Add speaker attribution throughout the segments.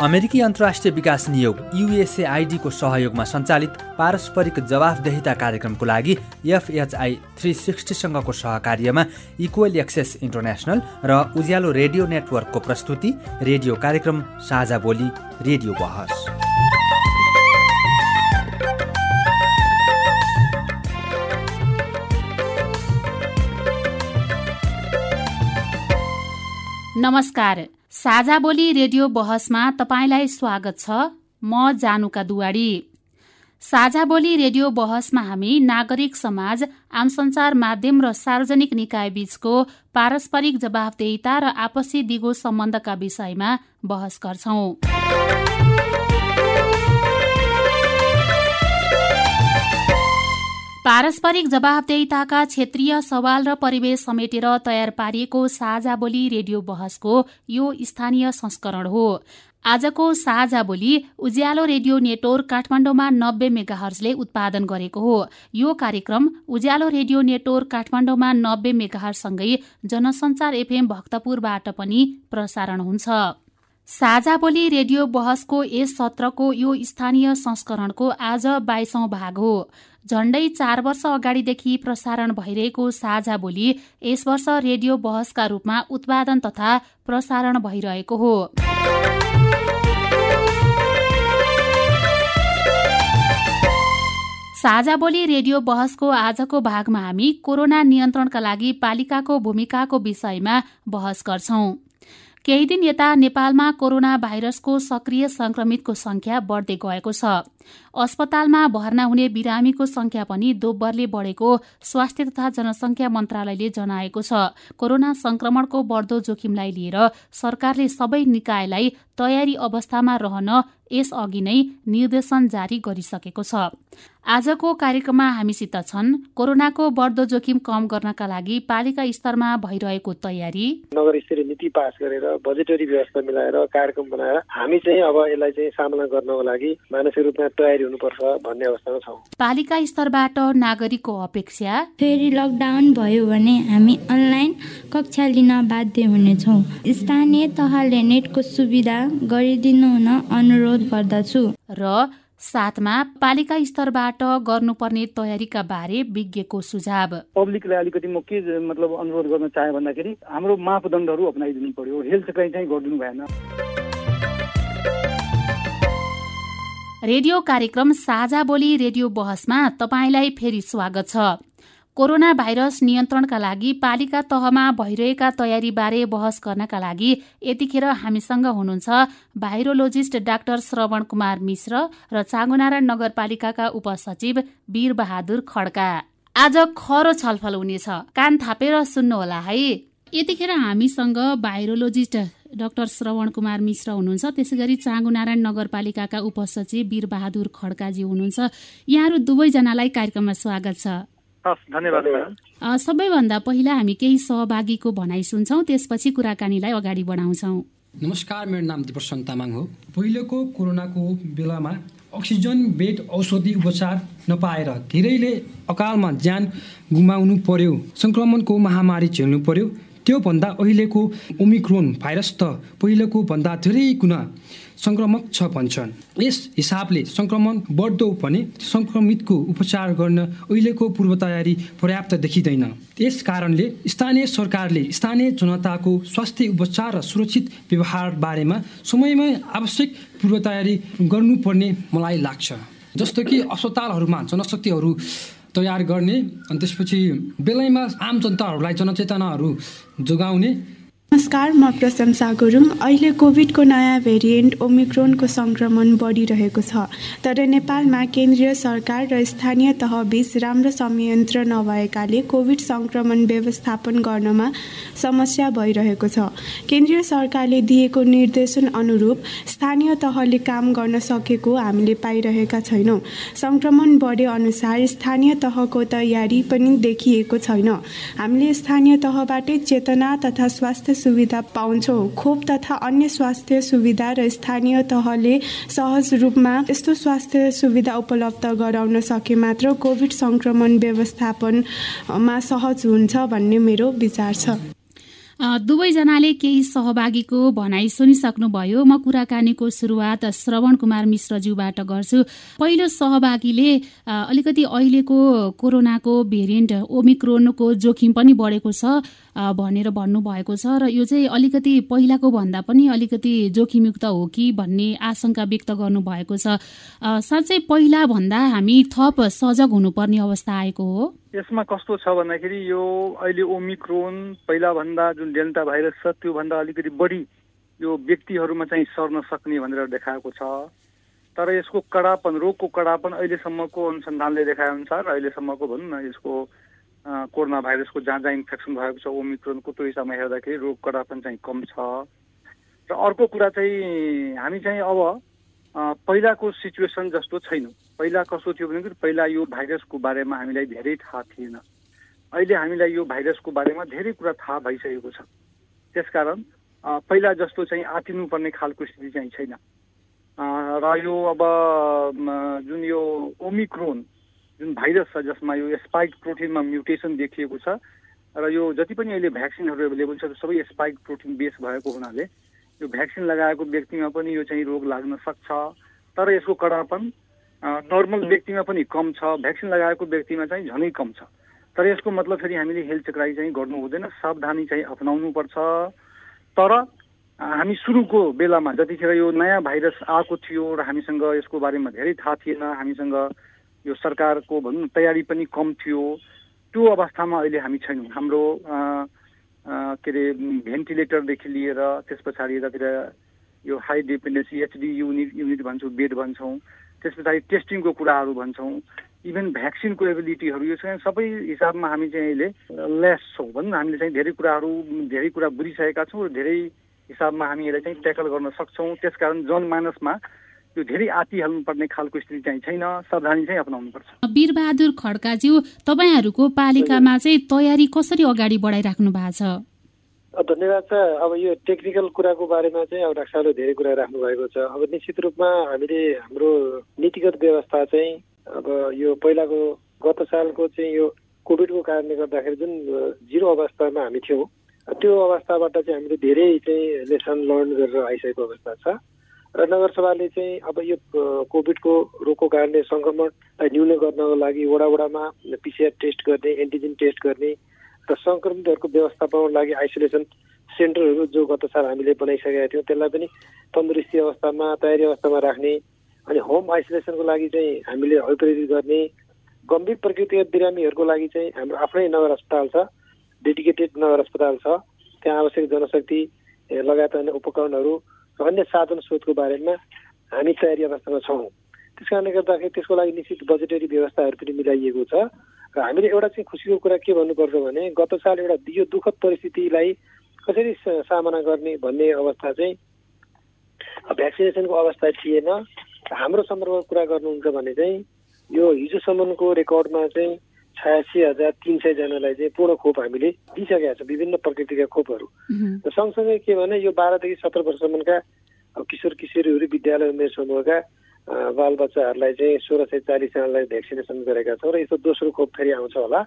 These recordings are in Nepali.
Speaker 1: अमेरिकी अन्तर्राष्ट्रिय विकास नियोग युएसएआइडीको सहयोगमा सञ्चालित पारस्परिक जवाफदेहिता कार्यक्रमको लागि एफएचआई थ्री सिक्सटीसँगको सहकार्यमा इक्वल एक्सेस इन्टरनेसनल र उज्यालो रेडियो नेटवर्कको प्रस्तुति रेडियो कार्यक्रम साझा बोली रेडियो बहस।
Speaker 2: नमस्कार। साझा बोली रेडियो बहसमा तपाईँलाई स्वागत छ। म जानुका दुवाडी साझा बोली रेडियो बहसमा हामी नागरिक समाज आम सञ्चार माध्यम र सार्वजनिक निकाय बीचको पारस्परिक जवाफदेहिता र आपसी दिगो सम्बन्धका विषयमा बहस गर्छौं। पारस्परिक जवाबदेहिताका क्षेत्रीय सवाल र परिवेश समेटेर तयार पारिएको साझा बोली रेडियो बहसको यो स्थानीय संस्करण हो। आजको साझा बोली उज्यालो रेडियो नेटवर्क काठमाडौँमा नब्बे मेगाहर्जले उत्पादन गरेको हो। यो कार्यक्रम उज्यालो रेडियो नेटवर्क काठमाडौँमा नब्बे मेगाहरसँगै जनसञ्चार एफएम भक्तपुरबाट पनि प्रसारण हुन्छ। साझा बोली रेडियो बहसको यस सत्रको यो स्थानीय संस्करणको आज बाइसौं भाग हो। झण्डै चार वर्ष अगाडिदेखि प्रसारण भइरहेको साझा बोली यस वर्ष रेडियो बहसका रूपमा उत्पादन तथा प्रसारण भइरहेको हो। साझा बोली रेडियो बहसको आजको भागमा हामी कोरोना नियन्त्रणका लागि पालिकाको भूमिकाको विषयमा बहस गर्छौं। केही दिन यता नेपालमा कोरोना भाइरसको सक्रिय संक्रमितको संख्या बढ्दै गएको छ। अस्पतालमा भर्ना हुने बिरामीको संख्या पनि दोब्बरले बढेको स्वास्थ्य तथा जनसंख्या मन्त्रालयले जनाएको छ। कोरोना संक्रमणको बढ्दो जोखिमलाई लिएर सरकारले सबै निकायलाई तयारी अवस्थामा रहन यसअघि नै निर्देशन जारी गरिसकेको छ। आजको कार्यक्रममा हामीसित छन् कोरोनाको बढ्दो जोखिम कम गर्नका लागि पालिका स्तरमा भइरहेको तयारी।
Speaker 3: नगर स्तरीय नीति पास गरेर बजेटरी व्यवस्था मिलाएर कार्यक्रम बनाएर हामी चाहिँ अब यसलाई चाहिँ सामना गर्नको लागि मानसिक रूपमा तयारी हुनुपर्छ भन्ने अवस्थामा छौँ।
Speaker 2: पालिका स्तरबाट नागरिकको अपेक्षा
Speaker 4: फेरि लकडाउन भयो भने हामी अनलाइन कक्षा लिन बाध्य हुनेछौँ। स्थानीय तहले नेटको सुविधा गरिदिनु हुन अनुरोध गर्दछु।
Speaker 2: र साथमा पालिका स्तरबाट गर्नुपर्ने तयारीका बारे विज्ञको सुझाव।
Speaker 5: पब्लिकलाई अलिकति म के मतलब अनुरोध गर्न चाहे भन्दाखेरि हाम्रो मापदण्डहरू अप्नाइदिनु पर्यो। हेल्थ चाहिँ चाहिँ गरिदिनु भएन।
Speaker 2: रेडियो कार्यक्रम साझा बोली रेडियो बहसमा तपाईँलाई फेरि स्वागत छ। कोरोना भाइरस नियन्त्रणका लागि पालिका तहमा भइरहेका तयारीबारे बहस गर्नका लागि यतिखेर हामीसँग हुनुहुन्छ भाइरोलोजिस्ट डाक्टर श्रवण कुमार मिश्र र चाँगुनारायण नगरपालिकाका उपसचिव वीरबहादुर खड्का। आज खरो छलफल हुनेछ। कान थापेर सुन्नुहोला है। यतिखेर हामीसँग भाइरोलोजिस्ट डाक्टर श्रवण कुमार मिश्र हुनुहुन्छ। त्यसै गरी चाँगुनारायण नगरपालिकाका उपसचिव वीरबहादुर खड्काजी हुनुहुन्छ। यहाँहरू दुवैजनालाई कार्यक्रममा स्वागत छ।
Speaker 5: धन्यवाद
Speaker 2: सबैभन्दा पहिला हामी केही सहभागीको भनाइ सुन्छौँ त्यसपछि कुराकानीलाई अगाडि बढाउँछौँ।
Speaker 6: नमस्कार मेरो नाम दिपसन तामाङ हो। पहिलेको कोरोनाको बेलामा अक्सिजन बेड औषधि उपचार नपाएर धेरैले अकालमा ज्यान गुमाउनु पर्यो सङ्क्रमणको महामारी झेल्नु पर्यो त्योभन्दा अहिलेको ओमिक्रोन भाइरस त पहिलेको भन्दा धेरै गुणा सङ्क्रमक छ भन्छन्। यस हिसाबले सङ्क्रमण बढ्दो भने सङ्क्रमितको उपचार गर्न अहिलेको पूर्व तयारी पर्याप्त देखिँदैन। यस कारणले स्थानीय सरकारले स्थानीय जनताको स्वास्थ्य उपचार र सुरक्षित व्यवहार बारेमा समयमै आवश्यक पूर्व तयारी गर्नुपर्ने मलाई लाग्छ। जस्तो कि अस्पतालहरूमा जनशक्तिहरू तयार गर्ने। अनि त्यसपछि बेलैमा आम जनताहरूलाई जनचेतनाहरू जोगाउने
Speaker 7: नमस्कार म प्रशंसा गुरुङ अहिले कोभिडको नयाँ भेरिएन्ट ओमिक्रोनको सङ्क्रमण बढिरहेको छ तर नेपालमा केन्द्रीय सरकार र स्थानीय तहबीच राम्रो संयन्त्र नभएकाले कोभिड सङ्क्रमण व्यवस्थापन गर्नमा समस्या भइरहेको छ। केन्द्रीय सरकारले दिएको निर्देशन अनुरूप स्थानीय तहले काम गर्न सकेको हामीले पाइरहेका छैनौँ। सङ्क्रमण बढे अनुसार स्थानीय तहको तयारी पनि देखिएको छैन। हामीले स्थानीय तहबाटै चेतना तथा स्वास्थ्य सुविधा पाउँछौँ। खोप तथा अन्य स्वास्थ्य सुविधा र स्थानीय तहले सहज रूपमा यस्तो स्वास्थ्य सुविधा उपलब्ध गराउन सके मात्र कोभिड सङ्क्रमण व्यवस्थापनमा सहज हुन्छ भन्ने मेरो विचार छ।
Speaker 2: दुवैजनाले केही सहभागीको भनाइ सुनिसक्नुभयो। म कुराकानीको सुरुवात श्रवण कुमार मिश्रज्यूबाट गर्छु। पहिलो सहभागीले अलिकति अहिलेको कोरोनाको भेरिएन्ट ओमिक्रोनको जोखिम पनि बढेको छ भनेर भन्नुभएको छ र यो चाहिँ अलिकति पहिलाको भन्दा पनि अलिकति जोखिमयुक्त हो कि भन्ने आशंका व्यक्त गर्नुभएको छ। साँच्चै पहिला भन्दा हामी थप सजग हुनुपर्ने अवस्था आएको हो।
Speaker 5: यसमा कस्तो छ भन्दाखेरि यो अहिले ओमिक्रोन पहिलाभन्दा जुन डेल्टा भाइरस छ त्योभन्दा अलिकति बढी यो व्यक्तिहरूमा चाहिँ सर्न सक्ने भनेर देखाएको छ। तर यसको कडापन रोगको कडापन अहिलेसम्मको अनुसन्धानले देखाए अनुसार अहिलेसम्मको भनौँ न यसको कोरोना भाइरसको जहाँ जहाँ इन्फेक्सन भएको छ ओमिक्रोनको त्यो हिसाबमा हेर्दाखेरि रोग कडापन चाहिँ कम छ। र अर्को कुरा चाहिँ हामी चाहिँ अब पहिलाको सिचुएसन जस्तो छैनौँ। पहिला कस्तो थियो भने पहिला यो भाइरसको बारेमा हामीलाई धेरै थाहा थिएन। अहिले हामीलाई यो भाइरसको बारेमा धेरै कुरा थाहा भइसकेको छ। त्यसकारण पहिला जस्तो चाहिँ आतिनुपर्ने खालको स्थिति चाहिँ छैन। र यो अब जुन यो ओमिक्रोन जुन भाइरस छ जसमा यो स्पाइक प्रोटिनमा म्युटेसन देखिएको छ र यो जति पनि अहिले भ्याक्सिनहरू एभाइलेबल छ सबै स्पाइक प्रोटिन बेस भएको हुनाले यो भ्याक्सिन लगाएको व्यक्तिमा पनि यो चाहिँ रोग लाग्न सक्छ। तर यसको कडापन नर्मल व्यक्तिमा पनि कम छ। भ्याक्सिन लगाएको व्यक्तिमा चाहिँ झनै कम छ। तर यसको मतलब फेरि हामीले हेल्थ चेकराई चाहिँ गर्नु हुँदैन। सावधानी चाहिँ अप्नाउनुपर्छ। तर हामी सुरुको बेलामा जतिखेर यो नयाँ भाइरस आएको थियो र हामीसँग यसको बारेमा धेरै थाहा थिएन हामीसँग यो सरकारको भनौँ तयारी पनि कम थियो त्यो अवस्थामा अहिले हामी छैनौँ। हाम्रो के अरे भेन्टिलेटरदेखि लिएर त्यस पछाडि यतातिर यो high dependency HD unit unit भन्छौँ बेड भन्छौँ त्यस पछाडि टेस्टिङको कुराहरू भन्छौँ इभन भ्याक्सिनको एबिलिटीहरू यो चाहिँ सबै हिसाबमा हामी चाहिँ अहिले लेस छौँ भनौँ हामीले चाहिँ धेरै कुराहरू धेरै कुरा बुझिसकेका छौँ र धेरै हिसाबमा हामी यसलाई चाहिँ ट्याकल गर्न सक्छौँ। त्यसकारण जनमानसमा त्यो धेरै आतिहाल्नुपर्ने खालको स्थिति चाहिँ छैन सावधानी चाहिँ अप्नाउनुपर्छ।
Speaker 2: वीरबहादुर खड्काज्यू तपाईँहरूको पालिकामा चाहिँ तयारी कसरी अगाडि बढाइराख्नु भएको छ?
Speaker 3: धन्यवाद छ अब यो टेक्निकल कुराको बारेमा चाहिँ अब डाक्टर साहबले धेरै कुरा राख्नु भएको छ। अब निश्चित रूपमा हामीले हाम्रो नीतिगत व्यवस्था चाहिँ अब यो पहिलाको गत सालको चाहिँ यो कोभिडको कारणले गर्दाखेरि जुन जिरो अवस्थामा हामी थियौँ त्यो अवस्थाबाट चाहिँ हामीले धेरै चाहिँ लेसन लर्न गरेर आइसकेको अवस्था छ। र नगरसभाले चाहिँ अब यो कोभिडको रोगको कारणले सङ्क्रमणलाई न्यून गर्नको लागि वडा वडामा पिसिआर टेस्ट गर्ने एन्टिजेन टेस्ट गर्ने र सङ्क्रमितहरूको व्यवस्थापनको लागि आइसोलेसन सेन्टरहरू जो गत साल हामीले बनाइसकेका थियौँ त्यसलाई पनि तन्दुरुस्ती अवस्थामा तयारी अवस्थामा राख्ने अनि होम आइसोलेसनको लागि चाहिँ हामीले अभिप्रेरित गर्ने गम्भीर प्रकृतिगत बिरामीहरूको लागि चाहिँ हाम्रो आफ्नै नगर अस्पताल छ डेडिकेटेड नगर अस्पताल छ। त्यहाँ आवश्यक जनशक्ति लगायत अन्य उपकरणहरू अन्य साधन स्रोतको बारेमा हामी तयारी अवस्थामा छौँ। त्यस कारणले गर्दाखेरि त्यसको लागि निश्चित बजेटरी व्यवस्थाहरू पनि मिलाइएको छ। र हामीले एउटा चाहिँ खुसीको कुरा के भन्नुपर्छ भने गत साल एउटा यो दुःखद परिस्थितिलाई कसरी सामना गर्ने भन्ने अवस्था चाहिँ भ्याक्सिनेसनको अवस्था थिएन। हाम्रो सन्दर्भमा कुरा गर्नुहुन्छ भने चाहिँ यो हिजोसम्मको रेकर्डमा चाहिँ छयासी हजार तिन सयजनालाई चाहिँ पूर्ण खोप हामीले दिइसकेका छौँ विभिन्न प्रकृतिका खोपहरू। र सँगसँगै के भने यो बाह्रदेखि सत्र वर्षसम्मका किशोर किशोरीहरू विद्यालय उमेर समूहका बालबच्चाहरूलाई चाहिँ सोह्र सय चालिसजनालाई भ्याक्सिनेसन गरेका छौँ र यसो दोस्रो खोप फेरि आउँछ होला।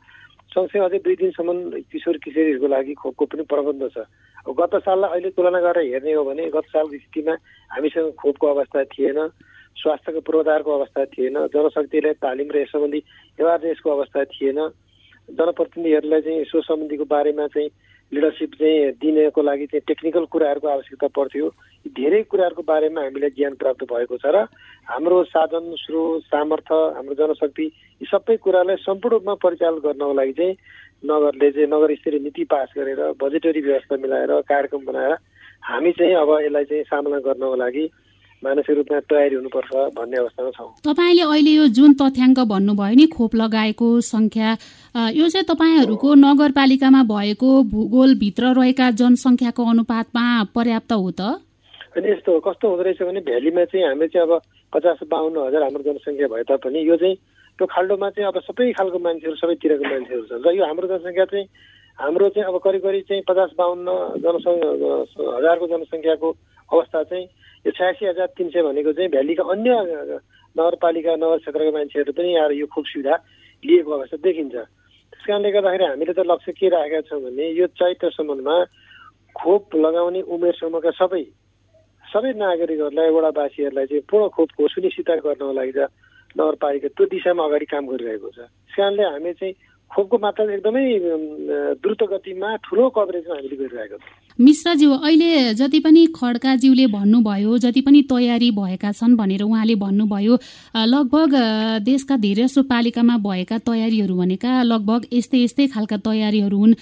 Speaker 3: सँगसँगै अझै दुई दिनसम्म किशोर किशोरीहरूको लागि खोपको पनि प्रबन्ध छ। गत साललाई अहिले तुलना गरेर हेर्ने हो भने गत सालको स्थितिमा हामीसँग खोपको अवस्था थिएन। स्वास्थ्यको पूर्वाधारको अवस्था थिएन जनशक्तिलाई तालिम र यस सम्बन्धी एवारनेसको अवस्था थिएन। जनप्रतिनिधिहरूलाई चाहिँ यसो सम्बन्धीको बारेमा चाहिँ लिडरसिप चाहिँ दिनको लागि चाहिँ टेक्निकल कुराहरूको आवश्यकता पर्थ्यो। धेरै कुराहरूको बारेमा हामीलाई ज्ञान प्राप्त भएको छ र हाम्रो साधन स्रोत सामर्थ्य हाम्रो जनशक्ति यी सबै कुरालाई सम्पूर्ण रूपमा परिचालन गर्नको लागि चाहिँ नगरले चाहिँ नगर स्तरीय नीति पास गरेर बजेटरी व्यवस्था मिलाएर कार्यक्रम बनाएर हामी चाहिँ अब यसलाई चाहिँ सामना गर्नको लागि मानसिक रूपमा तयारी हुनुपर्छ भन्ने अवस्थामा छौँ।
Speaker 2: तपाईँले अहिले यो जुन तथ्याङ्क भन्नुभयो नि खोप लगाएको सङ्ख्या यो चाहिँ तपाईँहरूको नगरपालिकामा भएको भूगोलभित्र रहेका जनसङ्ख्याको अनुपातमा पर्याप्त हो त?
Speaker 3: अनि यस्तो कस्तो हुँदो रहेछ भने भ्यालीमा चाहिँ हामी चाहिँ अब पचास बाहन्न हजार हाम्रो जनसङ्ख्या भए तापनि यो चाहिँ त्यो खाल्डोमा चाहिँ अब सबै खालको मान्छेहरू सबैतिरको मान्छेहरू छन्। र यो हाम्रो जनसङ्ख्या चाहिँ हाम्रो चाहिँ अब करिब करिब चाहिँ पचास बाहन्न जनसङ्ख्या हजारको जनसङ्ख्याको अवस्था चाहिँ यो छयासी हजार तिन सय भनेको चाहिँ भ्यालीका अन्य नगरपालिका नगर क्षेत्रका मान्छेहरू पनि आएर यो खोप सुविधा लिएको अवस्था देखिन्छ। त्यस कारणले गर्दाखेरि हामीले त लक्ष्य के राखेका छौँ भने यो चैत्रसम्ममा खोप लगाउने उमेर समूहका सबै सबै नागरिकहरूलाई वडावासीहरूलाई चाहिँ पूर्ण खोपको सुनिश्चित गर्नको लागि नगरपालिका त्यो दिशामा अगाडि काम गरिरहेको छ। त्यस कारणले हामी चाहिँ खोपको मात्रा एकदमै द्रुत गतिमा ठुलो कभरेजमा हामीले गरिरहेको छौँ।
Speaker 2: मिश्रज्यू अहिले जति पनि खड्काज्यूले भन्नुभयो जति पनि तयारी भएका छन् भनेर उहाँले भन्नुभयो लगभग देशका धेरै जसो पालिकामा भएका तयारीहरू भनेका लगभग यस्तै यस्तै खालका तयारीहरू हुन्।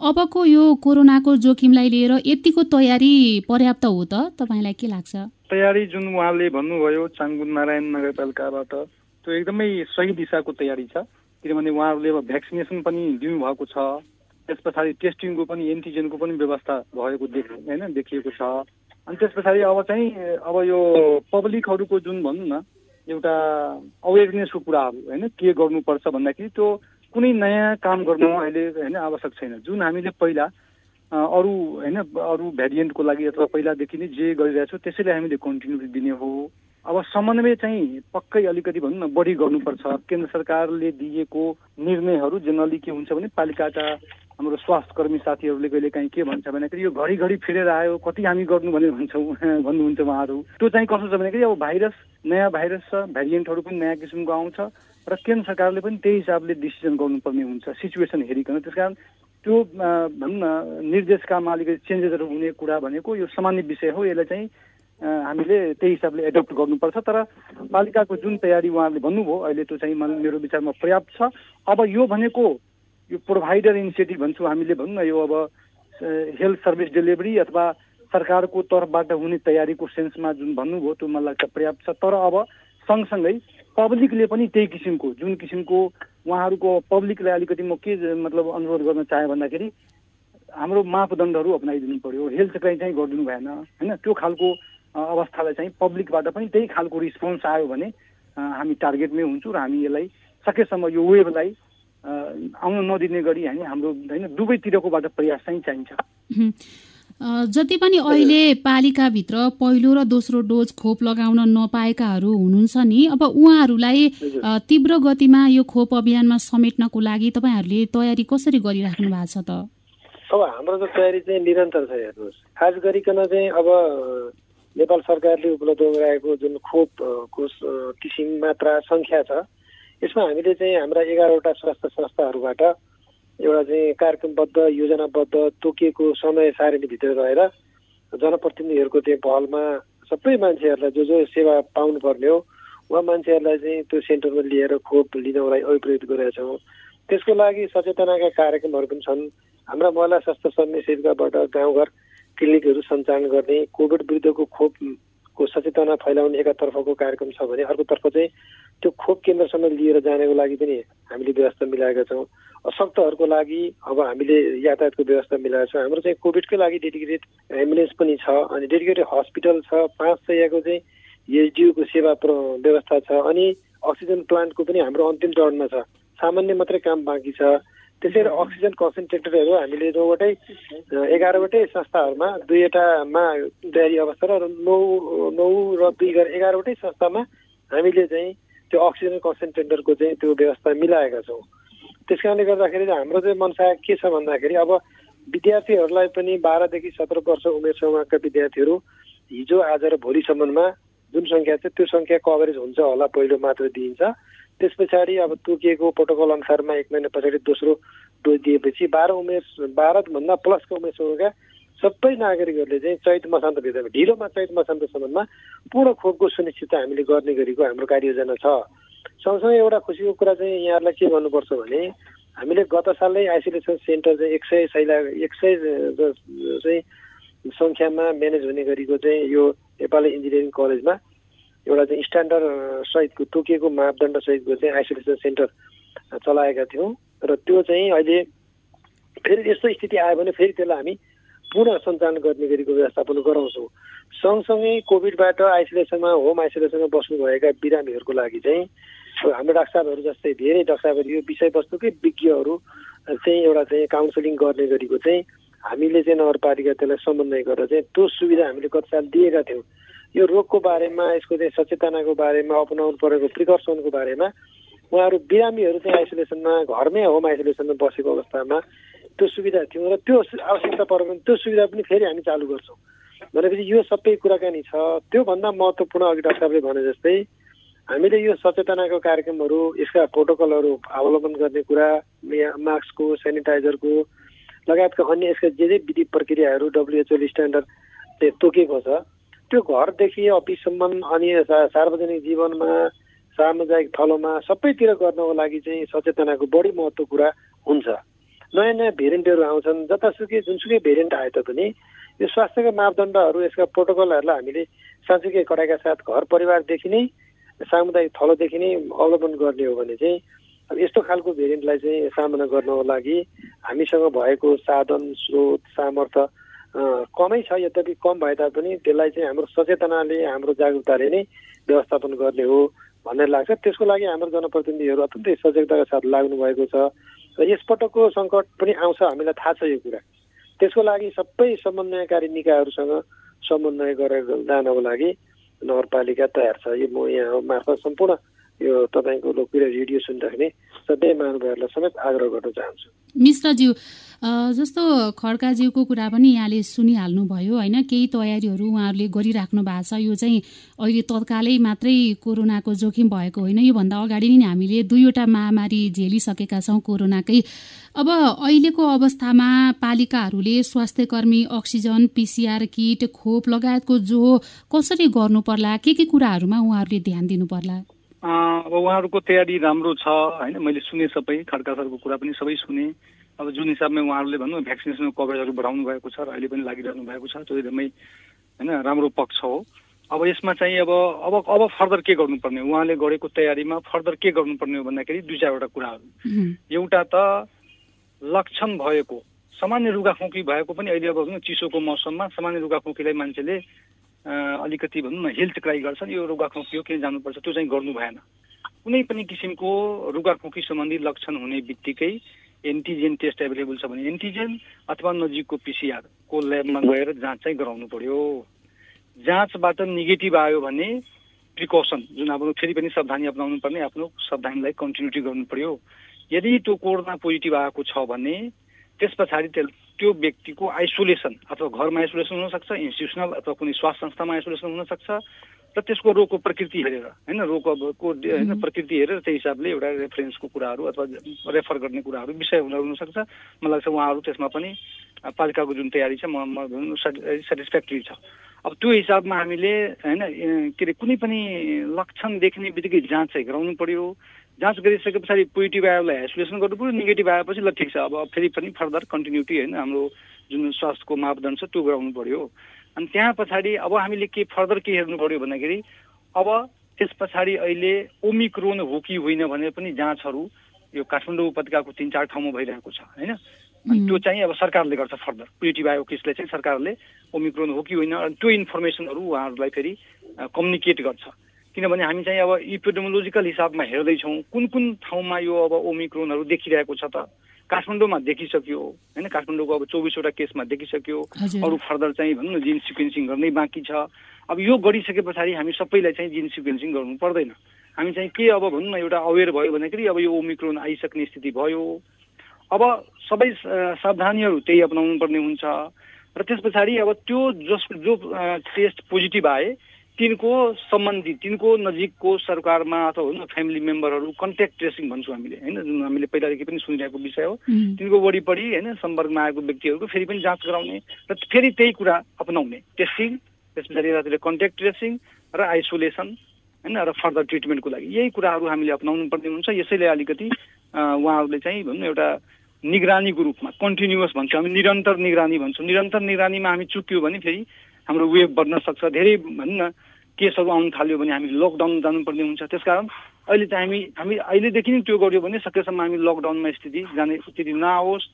Speaker 2: अबको यो कोरोनाको जोखिमलाई लिएर यतिको तयारी पर्याप्त हो त? तपाईँलाई के लाग्छ?
Speaker 5: तयारी जुन उहाँले भन्नुभयो चाङगुन नारायण नगरपालिकाबाट त्यो एकदमै सही दिशाको तयारी छ। किनभने उहाँहरूले अब भ्याक्सिनेसन पनि दिनुभएको छ। त्यस पछाडि टेस्टिङको पनि एन्टिजेनको पनि व्यवस्था भएको देख होइन देखिएको छ। अनि त्यस पछाडि अब चाहिँ अब यो पब्लिकहरूको जुन भनौँ न एउटा अवेरनेसको कुराहरू होइन के गर्नुपर्छ भन्दाखेरि त्यो कुनै नयाँ काम गर्नु अहिले होइन आवश्यक छैन। जुन हामीले पहिला अरू होइन अरू भेरिएन्टको लागि अथवा पहिलादेखि नै जे गरिरहेछौँ त्यसैले हामीले कन्टिन्युटी दिने हो। अब समन्वय चाहिँ पक्कै अलिकति भनौँ न बढी गर्नुपर्छ। केन्द्र सरकारले दिएको निर्णयहरू जेनरली के हुन्छ भने पालिकाका हाम्रो स्वास्थ्य कर्मी साथीहरूले कहिले काहीँ के भन्छ भन्दाखेरि यो घरिघरि फिरेर आयो कति हामी गर्नु भनेर भन्छौँ भन्नुहुन्छ उहाँहरू। त्यो चाहिँ कस्तो छ भन्दाखेरि अब भाइरस नयाँ भाइरस छ भेरिएन्टहरू पनि नयाँ किसिमको आउँछ र केन्द्र सरकारले पनि त्यही हिसाबले डिसिजन गर्नुपर्ने हुन्छ सिचुएसन हेरिकन। त्यस कारण त्यो भनौँ न निर्देशकामा अलिकति चेन्जेसहरू हुने कुरा भनेको यो सामान्य विषय हो। यसलाई चाहिँ हामीले त्यही हिसाबले एडप्ट गर्नुपर्छ। तर पालिकाको जुन तयारी उहाँहरूले भन्नुभयो अहिले त्यो चाहिँ मेरो विचारमा पर्याप्त छ। अब यो भनेको यो प्रोभाइडर इनिसिएटिभ भन्छौँ हामीले भनौँ न यो अब हेल्थ सर्भिस डेलिभरी अथवा सरकारको तर्फबाट हुने तयारीको सेन्समा जुन भन्नुभयो त्यो मलाई लाग्छ पर्याप्त छ। तर अब सँगसँगै पब्लिकले पनि त्यही किसिमको जुन किसिमको उहाँहरूको पब्लिकलाई अलिकति म के मतलब अनुरोध गर्न चाहेँ भन्दाखेरि हाम्रो मापदण्डहरू अप्नाइदिनु पर्यो। हेल्थ चाहिँ चाहिँ गरिदिनु भएन होइन? त्यो खालको अवस्थालाई चाहिँ पब्लिकबाट पनि त्यही खालको रिस्पोन्स आयो भने हामी टार्गेटमै हुन्छौँ र हामी यसलाई सकेसम्म यो वेभलाई आउन नदिने गरी हामी हाम्रो होइन दुवैतिरकोबाट प्रयास चाहिँ चाहिन्छ।
Speaker 2: जति पनि अहिले पालिकाभित्र पहिलो र दोस्रो डोज खोप लगाउन नपाएकाहरू हुनुहुन्छ नि अब उहाँहरूलाई तीव्र गतिमा यो खोप अभियानमा समेट्नको लागि तपाईँहरूले तयारी कसरी गरिराख्नु भएको छ त?
Speaker 3: अब हाम्रो त तयारी चाहिँ निरन्तर छ हेर्नुहोस्। खास गरिकन चाहिँ अब नेपाल सरकारले उपलब्ध गराएको जुन खोपको किसिम मात्रा सङ्ख्या छ यसमा हामीले चाहिँ हाम्रा एघारवटा स्वास्थ्य संस्थाहरूबाट एउटा चाहिँ कार्यक्रमबद्ध योजनाबद्ध तोकिएको समय सारणीभित्र रहेर जनप्रतिनिधिहरूको चाहिँ पहलमा सबै मान्छेहरूलाई जो जो सेवा पाउनुपर्ने हो उहाँ मान्छेहरूलाई चाहिँ त्यो सेन्टरमा लिएर खोप लिनको लागि अभिप्रेरित गरेका छौँ। त्यसको लागि सचेतनाका कार्यक्रमहरू पनि छन्। हाम्रा महिला स्वास्थ्य सम्य सेविकाबाट गाउँघर क्लिनिकहरू सञ्चालन गर्ने कोभिड विरुद्धको खोपको सचेतना फैलाउने एकातर्फको कार्यक्रम छ भने अर्कोतर्फ चाहिँ त्यो खोप केन्द्रसम्म लिएर जानेको लागि पनि हामीले व्यवस्था मिलाएका छौँ। अशक्तहरूको लागि अब हामीले यातायातको व्यवस्था मिलाएको छौँ। हाम्रो चाहिँ कोभिडकै लागि डेडिकेटेड एम्बुलेन्स पनि छ अनि डेडिकेटेड हस्पिटल छ। पाँच सयको चाहिँ एचडियुको सेवा व्यवस्था छ अनि अक्सिजन प्लान्टको पनि हाम्रो अन्तिम चरणमा छ। सामान्य मात्रै काम बाँकी छ। त्यसै अक्सिजन कन्सन्ट्रेटरहरू हामीले नौवटै एघारवटै संस्थाहरूमा दुईवटामा तयारी अवस्था र नौ नौ र दुई गरेर एघारवटै संस्थामा हामीले चाहिँ त्यो अक्सिजन कन्सन्ट्रेटरको चाहिँ त्यो व्यवस्था मिलाएका छौँ। त्यस कारणले गर्दाखेरि हाम्रो चाहिँ मनसा के छ भन्दाखेरि अब विद्यार्थीहरूलाई पनि बाह्रदेखि सत्र वर्ष उमेर समूहका विद्यार्थीहरू हिजो आज र भोलिसम्ममा जुन सङ्ख्या छ त्यो सङ्ख्या कभरेज हुन्छ होला पहिलो मात्र दिइन्छ। त्यस पछाडि अब तोकिएको प्रोटोकल अनुसारमा एक महिना पछाडि दोस्रो डोज दिएपछि बाह्र उमेर बाह्रभन्दा प्लसको उमेर समूहका सबै नागरिकहरूले चाहिँ चैत मसान्तभित्रमा ढिलोमा चैत मसान्तसम्ममा पूर्ण खोपको सुनिश्चित हामीले गर्ने गरेको हाम्रो कार्ययोजना छ। सँगसँगै एउटा खुसीको कुरा चाहिँ यहाँहरूलाई के गर्नुपर्छ भने हामीले गत सालै आइसोलेसन सेन्टर चाहिँ एक सय सैला एक सय चाहिँ सङ्ख्यामा म्यानेज हुने गरेको चाहिँ यो नेपाली इन्जिनियरिङ कलेजमा एउटा चाहिँ स्ट्यान्डर्ड सहितको तोकिएको मापदण्ड सहितको चाहिँ आइसोलेसन सेन्टर चलाएका थियौँ। र त्यो चाहिँ अहिले फेरि यस्तो स्थिति आयो भने फेरि त्यसलाई हामी पुनः सञ्चालन गर्ने गरेको व्यवस्थापन गराउँछौँ। सँगसँगै कोभिडबाट आइसोलेसनमा होम आइसोलेसनमा बस्नुभएका बिरामीहरूको लागि चाहिँ हाम्रो डाक्टर साहबहरू जस्तै धेरै डाक्टर साहबहरू यो विषयवस्तुकै विज्ञहरू चाहिँ एउटा चाहिँ काउन्सिलिङ गर्ने गरेको चाहिँ हामीले चाहिँ नगरपालिका त्यसलाई समन्वय गरेर चाहिँ त्यो सुविधा हामीले गत साल दिएका थियौँ। यो रोगको बारेमा यसको चाहिँ सचेतनाको बारेमा अपनाउनु परेको प्रिकसनको बारेमा उहाँहरू बिरामीहरू चाहिँ आइसोलेसनमा घरमै होम आइसोलेसनमा बसेको अवस्थामा त्यो सुविधा थियौँ र त्यो आवश्यकता भने त्यो सुविधा पनि फेरि हामी चालु गर्छौँ। भनेपछि यो सबै कुराकानी छ। त्योभन्दा महत्त्वपूर्ण अघि डाक्टर भने जस्तै हामीले यो सचेतनाको कार्यक्रमहरू यसका प्रोटोकलहरू अवलम्बन गर्ने कुरा मास्कको सेनिटाइजरको लगायतका अन्य यसका जे जे विधि प्रक्रियाहरू डब्लुएचओले स्ट्यान्डर्ड तोकेको छ। त्यो घरदेखि अफिससम्म अनि सार्वजनिक जीवनमा सामुदायिक थलोमा सबैतिर गर्नको लागि चाहिँ सचेतनाको बढी महत्त्व कुरा हुन्छ। नयाँ नयाँ भेरिएन्टहरू आउँछन् जतासुकै जुनसुकै भेरिएन्ट आए तापनि यो स्वास्थ्यका मापदण्डहरू यसका प्रोटोकलहरूलाई हामीले साँच्चीकै कडाइका साथ घर परिवारदेखि नै सामुदायिक थलोदेखि नै अवलम्बन गर्ने हो भने चाहिँ अब यस्तो खालको भेरिएन्टलाई चाहिँ सामना गर्नको लागि हामीसँग भएको साधन स्रोत सामर्थ्य कमै छ यद्यपि कम भए तापनि त्यसलाई चाहिँ हाम्रो सचेतनाले हाम्रो जागरुकताले नै व्यवस्थापन गर्ने हो भन्ने लाग्छ। त्यसको लागि हाम्रो जनप्रतिनिधिहरू अत्यन्तै सजगताका साथ लाग्नु भएको छ र यसपटकको सङ्कट पनि आउँछ हामीलाई थाहा छ यो कुरा। त्यसको लागि सबै समन्वयकारी निकायहरूसँग समन्वय गरेर जानको लागि नगरपालिका तयार छ। यो म यहाँ मार्फत सम्पूर्ण यो तपाईँको लोकप्रिय रेडियो सुनिराख्ने सबै महानुभावहरूलाई समेत आग्रह गर्न चाहन्छु।
Speaker 2: मिश्रज्यू जस्तो खड्काज्यूको कुरा पनि यहाँले सुनिहाल्नुभयो होइन? केही तयारीहरू उहाँहरूले गरिराख्नु भएको छ। यो चाहिँ अहिले तत्कालै मात्रै कोरोनाको जोखिम भएको होइन। योभन्दा अगाडि नै हामीले दुईवटा महामारी झेलिसकेका छौँ कोरोनाकै। अब अहिलेको अवस्थामा पालिकाहरूले स्वास्थ्य कर्मी अक्सिजन पिसिआर किट खोप लगायतको जो कसरी गर्नु पर्ला के के कुराहरूमा उहाँहरूले ध्यान दिनु पर्ला
Speaker 5: अब उहाँहरूको तयारी राम्रो छ होइन? मैले सुने सबै खड्का सरको कुरा पनि सबै सुने। अब जुन हिसाबमा उहाँहरूले भन्नु भ्याक्सिनेसनको कभरेजहरू बढाउनु भएको छ र अहिले पनि लागिरहनु भएको छ त्यो एकदमै होइन राम्रो पक्ष हो। अब यसमा चाहिँ अब अब अब फर्दर के गर्नुपर्ने? उहाँले गरेको तयारीमा फर्दर के गर्नुपर्ने हो भन्दाखेरि दुई चारवटा कुराहरू। एउटा त लक्षण भएको सामान्य रुगाखोकी भएको पनि अहिले अब चिसोको मौसममा सामान्य रुगाखोकीलाई मान्छेले अलिकति भनौँ न हेल्थ क्राई गर्छन् यो रुगाखोकी हो किन जानुपर्छ त्यो चाहिँ गर्नु भएन। कुनै पनि किसिमको रुगाखोकी सम्बन्धी लक्षण हुने बित्तिकै एन्टिजेन टेस्ट एभाइलेबल छ भने एन्टिजेन अथवा नजिकको पिसिआरको ल्याबमा गएर जाँच चाहिँ गराउनु पर्यो। जाँचबाट नेगेटिभ आयो भने प्रिकसन जुन अब फेरि पनि सावधानी अप्नाउनु पर्ने आफ्नो सावधानीलाई कन्टिन्युटी गर्नु पर्यो। यदि त्यो कोरोना पोजिटिभ आएको छ भने त्यस पछाडि त्यो व्यक्तिको आइसोलेसन अथवा घरमा आइसोलेसन हुनसक्छ इन्स्टिट्युसनल अथवा कुनै स्वास्थ्य संस्थामा आइसोलेसन हुनसक्छ र त्यसको रोगको प्रकृति हेरेर होइन रोगको होइन प्रकृति हेरेर त्यही हिसाबले एउटा रेफरेन्सको कुराहरू अथवा रेफर गर्ने कुराहरू विषय हुन हुनसक्छ। मलाई लाग्छ उहाँहरू त्यसमा पनि पालिकाको जुन तयारी छ म सेटिस्फ्याक्ट्री छ। अब त्यो हिसाबमा हामीले होइन के अरे कुनै पनि लक्षण देख्ने बित्तिकै जाँच चाहिँ गराउनु पर्यो। जाँच गरिसके पछाडि पोजिटिभ आयोलाई आइसोलेसन गर्नु पऱ्यो नेगेटिभ आएपछि ल ठिक छ अब फेरि पनि फर्दर कन्टिन्युटी होइन हाम्रो जुन स्वास्थ्यको मापदण्ड छ त्यो गराउनु पऱ्यो अनि त्यहाँ पछाडि अब हामीले के फर्दर के हेर्नु पऱ्यो भन्दाखेरि अब त्यस पछाडि अहिले ओमिक्रोन हो कि होइन भनेर पनि जाँचहरू यो काठमाडौँ उपत्यकाको तिन चार ठाउँमा भइरहेको छ होइन? त्यो चाहिँ अब सरकारले गर्छ फर्दर। पोजिटिभ आयो केसलाई चाहिँ सरकारले ओमिक्रोन हो कि होइन त्यो इन्फर्मेसनहरू उहाँहरूलाई फेरि कम्युनिकेट गर्छ। किनभने हामी चाहिँ अब इपिडेमोलोजिकल हिसाबमा हेर्दैछौँ कुन कुन ठाउँमा यो अब ओमिक्रोनहरू देखिरहेको छ त? काठमाडौँमा देखिसक्यो होइन? काठमाडौँको अब चौबिसवटा केसमा देखिसक्यो। अरू फर्दर चाहिँ भनौँ न जिन सिक्वेन्सिङ गर्नै बाँकी छ। अब यो गरिसके पछाडि हामी सबैलाई चाहिँ जिन सिक्वेन्सिङ गर्नु पर्दैन। हामी चाहिँ के अब भनौँ न एउटा अवेर भयो भन्दाखेरि अब यो ओमिक्रोन आइसक्ने स्थिति भयो। अब सबै सावधानीहरू त्यही अपनाउनु पर्ने हुन्छ। र त्यस पछाडि अब त्यो जस जो टेस्ट पोजिटिभ आए तिनको सम्बन्धी तिनको नजिकको सरकारमा अथवा फ्यामिली मेम्बरहरू कन्ट्याक्ट ट्रेसिङ भन्छौँ हामीले होइन? जुन हामीले पहिलादेखि पनि सुनिरहेको विषय हो। तिनको वरिपरि होइन सम्पर्कमा आएको व्यक्तिहरूको फेरि पनि जाँच गराउने र फेरि त्यही कुरा अपनाउने। टेस्टिङ त्यस पछाडि यतातिर कन्ट्याक्ट ट्रेसिङ र आइसोलेसन होइन र फर्दर ट्रिटमेन्टको लागि। यही कुराहरू हामीले अप्नाउनु पर्ने हुन्छ। यसैले अलिकति उहाँहरूले चाहिँ भनौँ एउटा निगरानीको रूपमा कन्टिन्युस भन्छौँ हामी निरन्तर निगरानी भन्छौँ। निरन्तर निगरानीमा हामी चुक्यौँ भने फेरि हाम्रो वेब बढ्न सक्छ। धेरै भनौँ न केसहरू आउनु थाल्यो भने हामी लकडाउन जानुपर्ने हुन्छ। त्यसकारण अहिले चाहिँ हामी हामी अहिलेदेखि नै त्यो गर्यो भने सकेसम्म हामी लकडाउनमा स्थिति जाने स्थिति नआओस्।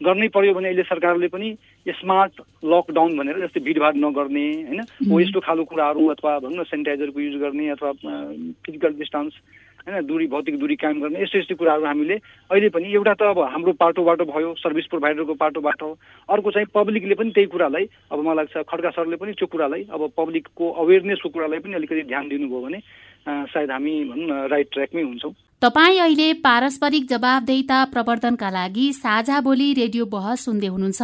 Speaker 5: गर्नै पर्यो भने अहिले सरकारले पनि स्मार्ट लकडाउन भनेर जस्तै भिडभाड नगर्ने होइन हो यस्तो खालको कुराहरू अथवा भनौँ न सेनिटाइजरको युज गर्ने अथवा फिजिकल डिस्टेन्स होइन दूरी भौतिक दूरी कायम गर्ने यस्तो यस्तो कुराहरू हामीले अहिले पनि एउटा त अब हाम्रो पाटोबाट भयो सर्भिस प्रोभाइडरको पाटोबाट अर्को चाहिँ पब्लिकले पनि त्यही कुरालाई अब मलाई लाग्छ खड्का सरले पनि त्यो कुरालाई अब पब्लिकको अवेरनेसको कुरालाई पनि अलिकति ध्यान दिनुभयो भने सायद हामी भनौँ न राइट ट्र्याकमै हुन्छौँ।
Speaker 2: तपाईँ अहिले पारस्परिक जवाबदेहिता प्रवर्धनका लागि साझा बोली रेडियो बहस सुन्दै हुनुहुन्छ।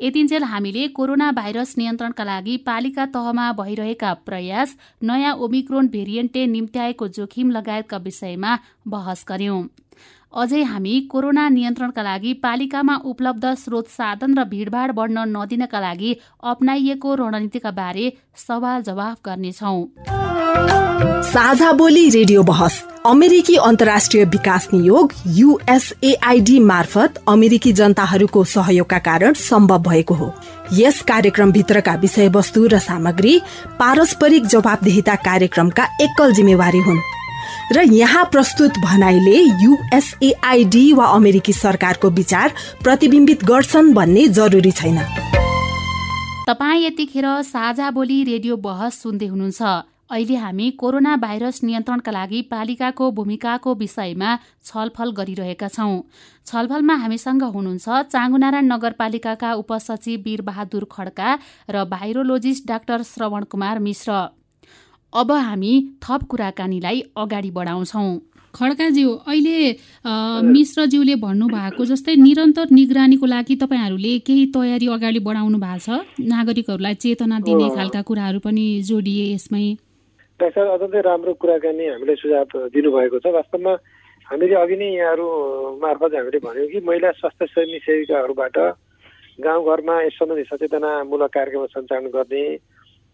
Speaker 2: यतिन्जेल हामीले कोरोना भाइरस नियन्त्रणका लागि पालिका तहमा भइरहेका प्रयास नयाँ ओमिक्रोन भेरिएन्टले निम्त्याएको जोखिम लगायतका विषयमा बहस गर्यौं। अझै हामी कोरोना नियन्त्रणका लागि पालिकामा उपलब्ध स्रोत साधन र भीड़भाड़ बढ्न नदिनका लागि अप्नाइएको रणनीतिका बारे सवाल जवाफ गर्नेछौं।
Speaker 8: साझा बोली रेडियो बहस। अमेरिकी अन्तर्राष्ट्रिय विकास नियोग युएसएआईडी मार्फत अमेरिकी जनताहरूको सहयोगका कारण सम्भव भएको हो। यस कार्यक्रमभित्रका विषयवस्तु र सामग्री पारस्परिक जवाबदेहिता कार्यक्रमका एकल जिम्मेवारी हुन्। र यहाँ प्रस्तुत भनाइले युएसएआईडी वा अमेरिकी सरकारको विचार प्रतिबिम्बित गर्छन् भन्ने जरुरी छैन।
Speaker 2: तपाईँ यतिखेर साझा बोली रेडियो बहस सुन्दै हुनुहुन्छ। अहिले हामी कोरोना भाइरस नियन्त्रणका लागि पालिकाको भूमिकाको विषयमा छलफल गरिरहेका छौं। छलफलमा हामीसँग हुनुहुन्छ चाङ्गुनारायण नगरपालिकाका उपसचिव वीरबहादुर खड्का र भाइरोलोजिस्ट डाक्टर श्रवण कुमार मिश्र। अब हामी थप कुराकानीलाई अगाडि बढाउँछौं। खड्काज्यू अहिले मिश्रज्यूले भन्नुभएको जस्तै निरन्तर निगरानीको लागि तपाईँहरूले केही तयारी अगाडि बढाउनु भएको छ? नागरिकहरूलाई चेतना दिने खालका कुराहरू पनि जोडिए यसमै।
Speaker 3: डाक्टर अत्यन्तै राम्रो कुराकानी हामीले सुझाव दिनुभएको छ। वास्तवमा हामीले अघि नै यहाँहरू मार्फत हामीले भन्यौँ कि महिला स्वास्थ्य सेवी सेविकाहरूबाट गाउँघरमा यस सम्बन्धी सचेतनामूलक कार्यक्रम सञ्चालन गर्ने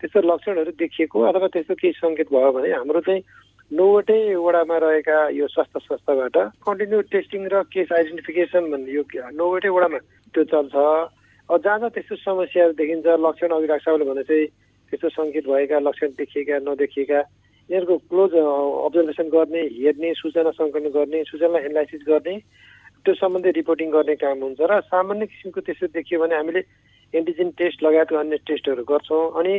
Speaker 3: त्यस्तो लक्षणहरू देखिएको अथवा त्यस्तो केही सङ्केत भयो भने हाम्रो चाहिँ नौवटै वडामा रहेका यो स्वास्थ्य संस्थाबाट कन्टिन्यू टेस्टिङ र केस आइडेन्टिफिकेसन भन्ने यो नौवटै वडामा त्यो चल्छ। जहाँ जहाँ त्यस्तो समस्याहरू देखिन्छ लक्षण अघि साहबले भने चाहिँ त्यस्तो सङ्केत भएका लक्षण देखिएका नदेखिएका यिनीहरूको क्लोज अब्जर्भेसन गर्ने हेर्ने सूचना सङ्कलन गर्ने सूचना एनालाइसिस गर्ने त्यो सम्बन्धी रिपोर्टिङ गर्ने काम हुन्छ र सामान्य किसिमको त्यस्तो देखियो भने हामीले एन्टिजेन टेस्ट लगायतको अन्य टेस्टहरू गर्छौँ अनि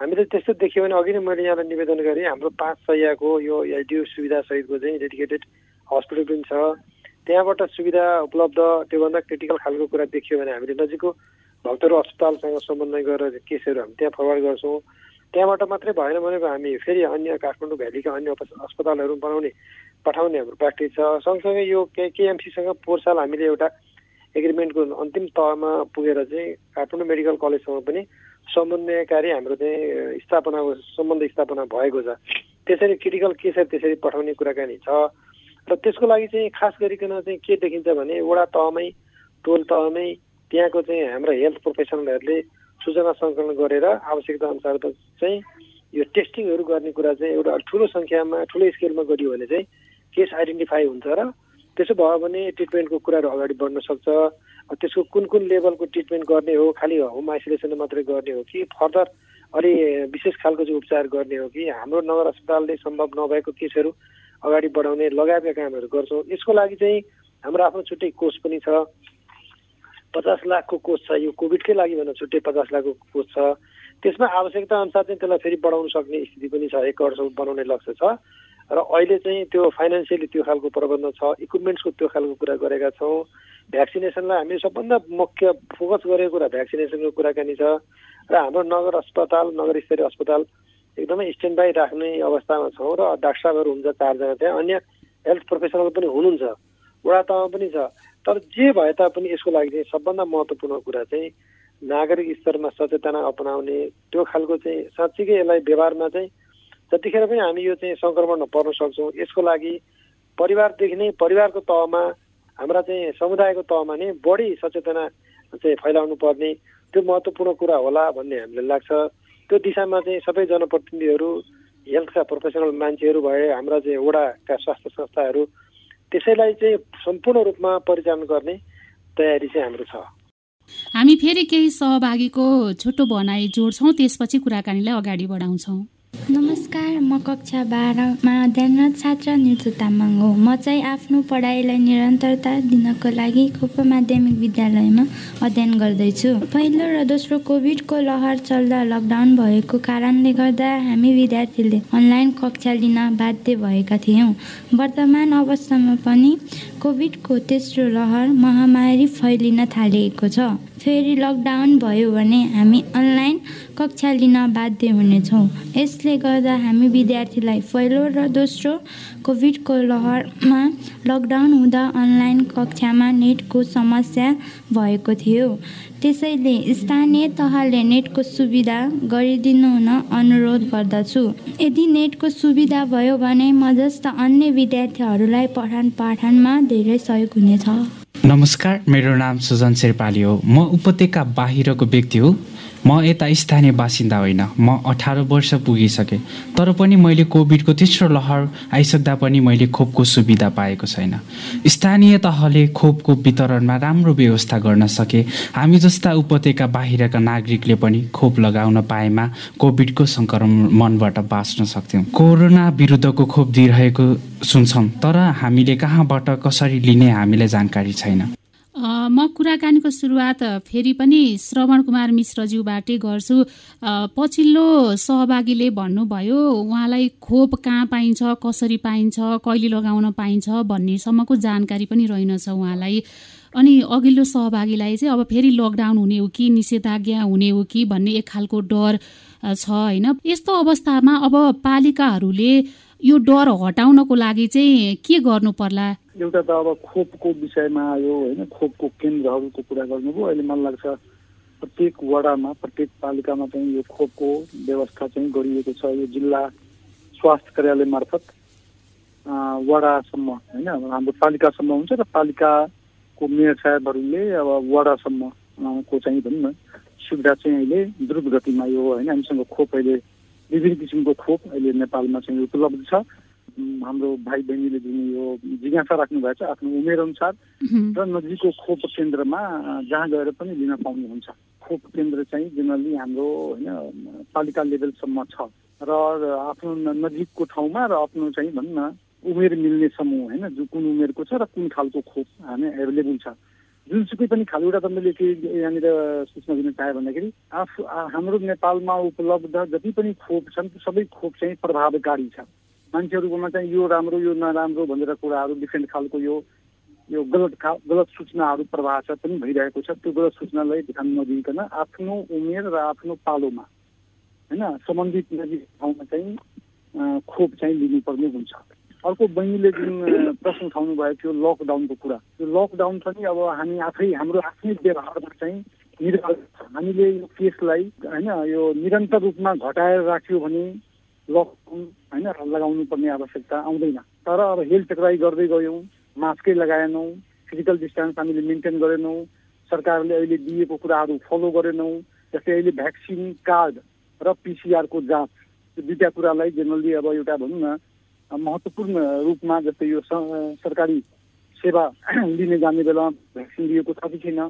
Speaker 3: हामीले त्यस्तो देखियो भने अघि नै मैले यहाँलाई निवेदन गरेँ हाम्रो पाँच सयको यो एलडिओ सुविधा सहितको चाहिँ डेडिकेटेड हस्पिटल पनि छ। त्यहाँबाट सुविधा उपलब्ध त्योभन्दा क्रिटिकल खालको कुरा देखियो भने हामीले नजिकको भक्तहरू अस्पतालसँग समन्वय गरेर केसहरू हामी त्यहाँ फरवार्ड गर्छौँ। त्यहाँबाट मात्रै भएन भने हामी फेरि अन्य काठमाडौँ भ्यालीका अन्य अस्पतालहरू बनाउने पठाउने हाम्रो प्र्याक्टिस छ। सँगसँगै यो के केएमसीसँग पोहोर साल हामीले एउटा एग्रिमेन्टको अन्तिम तहमा पुगेर चाहिँ काठमाडौँ मेडिकल कलेजसँग पनि समन्वयकारी हाम्रो चाहिँ स्थापना सम्बन्ध स्थापना भएको छ। त्यसरी क्रिटिकल केसहरू त्यसरी पठाउने कुराकानी छ। र त्यसको लागि चाहिँ खास गरिकन चाहिँ के देखिन्छ भने वडा तहमै टोल तहमै त्यहाँको चाहिँ हाम्रो हेल्थ प्रोफेसनलहरूले सूचना सङ्कलन गरेर आवश्यकता अनुसार चाहिँ यो टेस्टिङहरू गर्ने कुरा चाहिँ एउटा ठुलो सङ्ख्यामा ठुलो स्केलमा गरियो भने चाहिँ केस आइडेन्टिफाई हुन्छ र त्यसो भयो भने ट्रिटमेन्टको कुराहरू अगाडि बढ्न सक्छ। त्यसको कुन कुन लेभलको ट्रिटमेन्ट गर्ने हो खालि होम आइसोलेसन मात्रै गर्ने हो कि फर्दर अलि विशेष खालको चाहिँ उपचार गर्ने हो कि हाम्रो नगर अस्पतालले सम्भव नभएको केसहरू अगाडि बढाउने लगायतका कामहरू गर्छौँ। यसको लागि चाहिँ हाम्रो आफ्नो छुट्टै कोर्स पनि छ। पचास लाखको कोष छ यो कोभिडकै लागि भनेर छुट्टै पचास लाखको कोष छ। त्यसमा आवश्यकता अनुसार चाहिँ त्यसलाई फेरि बढाउन सक्ने स्थिति पनि छ एक करोडसम्म बनाउने लक्ष्य छ। र अहिले चाहिँ त्यो फाइनेन्सियली त्यो खालको प्रबन्ध छ इक्विपमेन्ट्सको त्यो खालको कुरा गरेका छौँ। भ्याक्सिनेसनलाई हामी सबभन्दा मुख्य फोकस गरेको कुरा भ्याक्सिनेसनको कुराकानी छ। र हाम्रो नगर अस्पताल नगर स्तरीय अस्पताल एकदमै स्ट्यान्ड बाई राख्ने अवस्थामा छौँ र डाक्टर साहबहरू हुन्छ चारजना त्यहाँ। अन्य हेल्थ प्रोफेसनल पनि हुनुहुन्छ। वडा तहमा पनि छ। तर जे भए तापनि यसको लागि चाहिँ सबभन्दा महत्त्वपूर्ण कुरा चाहिँ नागरिक स्तरमा सचेतना अपनाउने त्यो खालको चाहिँ साँच्चीकै यसलाई व्यवहारमा चाहिँ जतिखेर पनि हामी यो चाहिँ सङ्क्रमण पर्न सक्छौँ यसको लागि परिवारदेखि नै परिवारको तहमा हाम्रा चाहिँ समुदायको तहमा नै बढी सचेतना चाहिँ फैलाउनु पर्ने त्यो महत्त्वपूर्ण कुरा होला भन्ने हामीलाई लाग्छ। त्यो दिशामा चाहिँ सबै जनप्रतिनिधिहरू हेल्थका प्रोफेसनल मान्छेहरू भए हाम्रा चाहिँ वडाका स्वास्थ्य संस्थाहरू त्यसैलाई चाहिँ सम्पूर्ण रूपमा परिचालन गर्ने तयारी चाहिँ हाम्रो छ।
Speaker 2: हामी फेरि केही सहभागीको छोटो भनाइ जोड्छौँ त्यसपछि कुराकानीलाई अगाडि बढाउँछौँ।
Speaker 4: नमस्कार म कक्षा बाह्रमा अध्ययनरत छात्र नितु तामाङ हो। म चाहिँ आफ्नो पढाइलाई निरन्तरता दिनको लागि खोप माध्यमिक विद्यालयमा अध्ययन गर्दैछु। पहिलो र दोस्रो कोभिडको लहर चल्दा लकडाउन भएको कारणले गर्दा हामी विद्यार्थीले अनलाइन कक्षा लिन बाध्य भएका थियौँ। वर्तमान अवस्थामा पनि कोभिडको तेस्रो लहर महामारी फैलिन थालिएको छ। फेरि लकडाउन भयो भने हामी अनलाइन कक्षा लिन बाध्य हुनेछौँ। यसले गर्दा हामी विद्यार्थीलाई पहिलो र दोस्रो कोभिडको लहरमा लकडाउन हुँदा अनलाइन कक्षामा नेटको समस्या भएको थियो। त्यसैले स्थानीय तहले नेटको सुविधा गरिदिनु हुन अनुरोध गर्दछु। यदि नेटको सुविधा भयो भने म जस्ता अन्य विद्यार्थीहरूलाई पठन पाठनमा धेरै सहयोग हुनेछ।
Speaker 9: नमस्कार मेरो नाम सुजन शेर्पाली हो। म उपत्यका बाहिरको व्यक्ति हो। म यता स्थानीय बासिन्दा होइन। म अठार वर्ष पुगिसकेँ। तर पनि मैले कोभिडको तेस्रो लहर आइसक्दा पनि मैले खोपको सुविधा पाएको छैन। स्थानीय तहले खोपको वितरणमा राम्रो व्यवस्था गर्न सके। हामी जस्ता उपत्यका बाहिरका नागरिकले पनि खोप लगाउन पाएमा कोभिडको सङ्क्रमणबाट बाँच्न सक्थ्यौँ। कोरोना विरुद्धको खोप दिइरहेको सुन्छौँ तर हामीले कहाँबाट कसरी लिने हामीलाई जानकारी छैन।
Speaker 2: म कुराकानीको सुरुवात फेरि पनि श्रवण कुमार मिश्रज्यूबाटै गर्छु। पछिल्लो सहभागीले भन्नुभयो उहाँलाई खोप कहाँ पाइन्छ कसरी पाइन्छ कहिले लगाउन पाइन्छ भन्नेसम्मको जानकारी पनि रहेनछ उहाँलाई। अनि अघिल्लो सहभागीलाई चाहिँ अब फेरि लकडाउन हुने हो कि निषेधाज्ञा हुने हो कि भन्ने एक खालको डर छ होइन? यस्तो अवस्थामा अब पालिकाहरूले यो डर हटाउनको लागि चाहिँ के गर्नु पर्ला?
Speaker 5: एउटा त अब खोपको विषयमा आयो होइन खोपको केन्द्रहरूको कुरा गर्नुभयो। अहिले मलाई लाग्छ प्रत्येक वडामा प्रत्येक पालिकामा चाहिँ यो खोपको व्यवस्था चाहिँ गरिएको छ। यो जिल्ला स्वास्थ्य कार्यालय मार्फत वडासम्म होइन हाम्रो पालिकासम्म हुन्छ र पालिकाको मेयर साहेबहरूले अब वडासम्म को चाहिँ भनौँ न सुविधा चाहिँ अहिले द्रुत गतिमा यो होइन हामीसँग खोप अहिले विभिन्न किसिमको खोप अहिले नेपालमा चाहिँ उपलब्ध छ। हाम्रो भाइ बहिनीले जुन यो जिज्ञासा राख्नु भएको छ आफ्नो उमेर अनुसार र नजिकको खोप केन्द्रमा जहाँ गएर पनि लिन पाउनुहुन्छ। खोप केन्द्र चाहिँ जेनरली हाम्रो होइन पालिका लेभलसम्म छ। र आफ्नो नजिकको ठाउँमा र आफ्नो चाहिँ भनौँ न उमेर मिल्ने समूह होइन जो कुन उमेरको छ र कुन खालको खोप हामी एभाइलेबल छ। जुनसुकै पनि एउटा त मैले के यहाँनिर सूचना दिन चाहेँ भन्दाखेरि आफू हाम्रो नेपालमा उपलब्ध जति पनि खोप छन् सबै खोप चाहिँ प्रभावकारी छ। मान्छेहरूकोमा चाहिँ यो राम्रो यो नराम्रो भनेर कुराहरू डिफ्रेन्ट खालको यो यो गलत गलत सूचनाहरू छ पनि भइरहेको छ। त्यो गलत सूचनालाई ध्यान नदिइकन आफ्नो उमेर र आफ्नो पालोमा होइन सम्बन्धित नजिक ठाउँमा चाहिँ खोप चाहिँ लिनुपर्ने हुन्छ। अर्को बहिनीले जुन प्रश्न उठाउनु भएको थियो लकडाउनको कुरा त्यो लकडाउन छ नि अब हामी आफै हाम्रो आफ्नै व्यवहारमा चाहिँ निर्भर हामीले यो केसलाई होइन यो निरन्तर रूपमा घटाएर राख्यो भने लकडाउन होइन लगाउनु पर्ने आवश्यकता आउँदैन। तर अब हेल्थ ट्राई गर्दै गयौँ मास्कै लगाएनौँ फिजिकल डिस्टेन्स हामीले मेन्टेन गरेनौँ सरकारले अहिले दिएको कुराहरू फलो गरेनौँ जस्तै अहिले भ्याक्सिन कार्ड र पिसिआरको जाँच यो दुईवटा कुरालाई जेनरली अब एउटा भनौँ न महत्त्वपूर्ण रूपमा जस्तै यो सरकारी सेवा लिने जाने बेला भ्याक्सिन लिएको छ कि छैन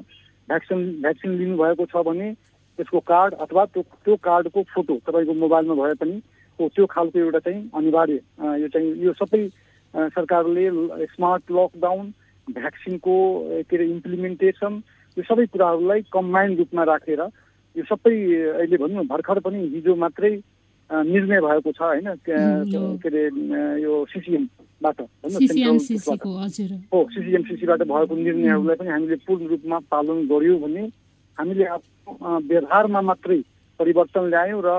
Speaker 5: भ्याक्सिन भ्याक्सिन लिनुभएको छ भने त्यसको कार्ड अथवा त्यो त्यो कार्डको फोटो तपाईँको मोबाइलमा भए पनि त्यो खालको एउटा चाहिँ अनिवार्य यो चाहिँ यो सबै सरकारले स्मार्ट लकडाउन भ्याक्सिनको के अरे इम्प्लिमेन्टेसन यो सबै कुराहरूलाई कम्बाइन्ड रूपमा राखेर यो सबै अहिले भनौँ भर्खर पनि हिजो मात्रै निर्णय भएको छ होइन के अरे यो सिसिएमबाट हो सिसिएमसिसीबाट भएको निर्णयहरूलाई पनि हामीले पूर्ण रूपमा पालन गऱ्यौँ भने हामीले आफ्नो व्यवहारमा मात्रै परिवर्तन ल्यायौँ र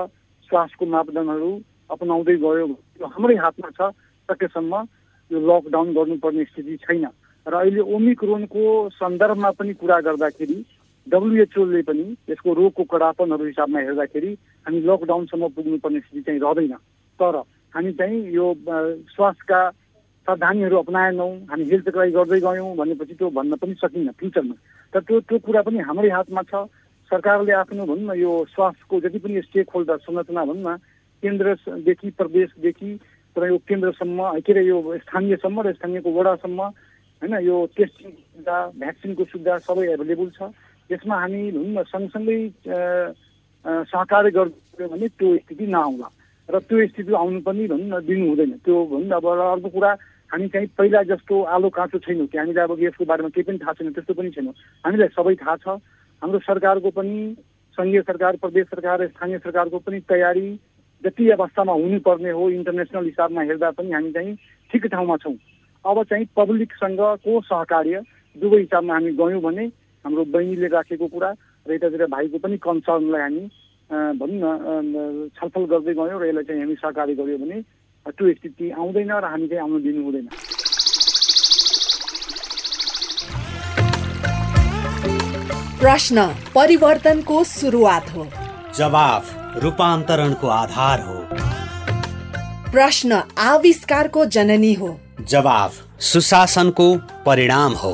Speaker 5: स्वास्थ्यको मापदण्डहरू अपनाउँदै गयो यो हाम्रै हातमा छ सकेसम्म यो लकडाउन गर्नुपर्ने स्थिति छैन। र अहिले ओमिक्रोनको सन्दर्भमा पनि कुरा गर्दाखेरि डब्लुएचओले पनि यसको रोगको कडापनहरू हिसाबमा हेर्दाखेरि हामी लकडाउनसम्म पुग्नुपर्ने स्थिति चाहिँ रहँदैन। तर हामी चाहिँ यो स्वास्थ्यका सावधानीहरू अप्नाएनौँ हामी हेल्थ ट्राई गर्दै गयौँ भनेपछि त्यो भन्न पनि सकिन्न फ्युचरमा। तर त्यो त्यो कुरा पनि हाम्रै हातमा छ। सरकारले आफ्नो भनौँ न यो स्वास्थ्यको जति पनि स्टेक होल्डर संरचना भनौँ न केन्द्रदेखि प्रदेशदेखि तर यो केन्द्रसम्म के अरे यो स्थानीयसम्म र स्थानीयको वडासम्म होइन यो टेस्टिङ सुविधा भ्याक्सिनको सुविधा सबै एभाइलेबल छ। यसमा हामी भनौँ न सँगसँगै सहकार्य गर्यो भने त्यो स्थिति नआउला। र त्यो स्थिति आउनु पनि भनौँ न दिनु हुँदैन। त्यो भनौँ अब अर्को कुरा हामी चाहिँ पहिला जस्तो आलो काँचो छैनौँ कि। हामीले अब यसको बारेमा केही पनि थाहा छैन त्यस्तो पनि छैन। हामीलाई सबै थाहा छ। हाम्रो सरकारको पनि सङ्घीय सरकार प्रदेश सरकार स्थानीय सरकारको पनि तयारी जति अवस्थामा हुनुपर्ने हो इन्टरनेसनल हिसाबमा हेर्दा पनि हामी चाहिँ ठिक ठाउँमा छौँ। अब चाहिँ पब्लिकसँगको सहकार्य? दुवै हिसाबमा हामी गयौँ भने हाम्रो बहिनीले राखेको कुरा र यतातिर भाइको पनि कन्सर्नलाई हामी भनौँ न छलफल गर्दै गयौँ र यसलाई चाहिँ हामी सहकारी गऱ्यौँ भने त्यो स्थिति आउँदैन र हामी चाहिँ आउनु दिनु हुँदैन।
Speaker 8: प्रश्न परिवर्तनको सुरुवात हो।
Speaker 10: जवाफ रूपान्तरणको आधार हो।
Speaker 8: प्रश्न आविष्कारको जननी हो।
Speaker 10: जवाफ सुशासनको परिणाम हो।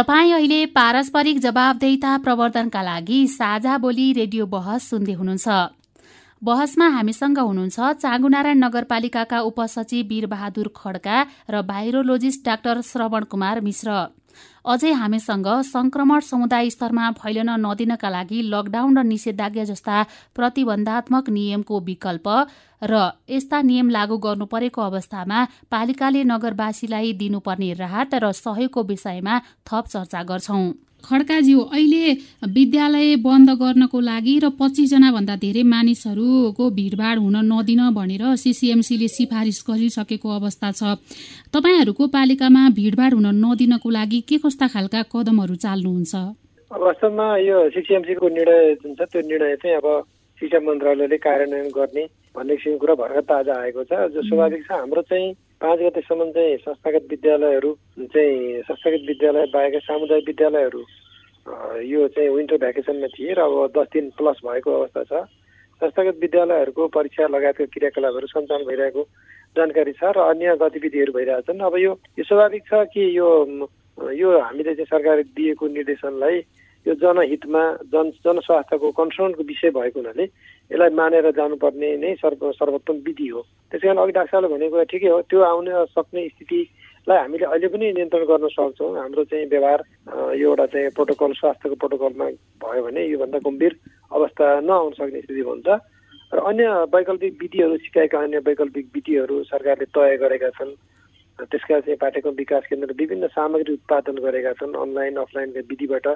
Speaker 2: तपाईँ अहिले पारस्परिक जवाबदेता प्रवर्धनका लागि साझा बोली रेडियो बहस सुन्दै हुनुहुन्छ। बहसमा हामीसँग हुनुहुन्छ चाँगुनारायण नगरपालिकाका उपसचिव वीरबहादुर खड्का र भाइरोलोजिस्ट डाक्टर श्रवण कुमार मिश्र। अझै हामीसँग संक्रमण समुदाय स्तरमा फैलन नदिनका लागि लकडाउन र निषेधाज्ञा जस्ता प्रतिबन्धात्मक नियमको विकल्प र यस्ता नियम लागू गर्नु परेको अवस्थामा पालिकाले नगरवासीलाई दिनुपर्ने राहत र सहयोगको विषयमा थप चर्चा गर्छौं। खड्काज्यू अहिले विद्यालय बन्द गर्नको लागि र पच्चिसजना भन्दा धेरै मानिसहरूको भिडभाड हुन नदिन भनेर सिसिएमसीले सिफारिस गरिसकेको अवस्था छ। तपाईँहरूको पालिकामा भिडभाड हुन नदिनको लागि के कस्ता खालका कदमहरू चाल्नुहुन्छ?
Speaker 3: वास्तवमा यो सिसिएमसीको निर्णय जुन छ त्यो निर्णय चाहिँ अब शिक्षा मन्त्रालयले कार्यान्वयन गर्ने भन्ने किसिमको कुरा भर्खर ताजा आएको छ। जो स्वाभाविक छ हाम्रो चाहिँ पाँच गतेसम्म चाहिँ संस्थागत विद्यालयहरू चाहिँ संस्थागत विद्यालय बाहेक सामुदायिक विद्यालयहरू यो चाहिँ विन्टर भ्याकेसनमा थिए र अब दस दिन प्लस भएको अवस्था छ। संस्थागत विद्यालयहरूको परीक्षा लगायतका क्रियाकलापहरू सञ्चालन भइरहेको जानकारी छ र अन्य गतिविधिहरू भइरहेछन् अब यो स्वाभाविक छ कि यो यो हामीले चाहिँ सरकारले दिएको निर्देशनलाई यो जनहितमा जन जनस्वास्थ्यको कन्सर्नको विषय भएको हुनाले यसलाई मानेर जानुपर्ने नै सर्व सर्वोत्तम विधि हो। त्यस कारण अघि डाक्टर साहबले भनेको ठिकै हो। त्यो आउन सक्ने स्थितिलाई हामीले अहिले पनि नियन्त्रण गर्न सक्छौँ। हाम्रो चाहिँ व्यवहार यो एउटा चाहिँ प्रोटोकल स्वास्थ्यको प्रोटोकलमा भयो भने योभन्दा गम्भीर अवस्था नआउन सक्ने स्थिति हुन्छ र अन्य वैकल्पिक विधिहरू सिकाएका अन्य वैकल्पिक विधिहरू सरकारले तय गरेका छन्। त्यसका चाहिँ पाठ्यक्रम विकास केन्द्र विभिन्न सामग्री उत्पादन गरेका छन् अनलाइन अफलाइनका विधिबाट।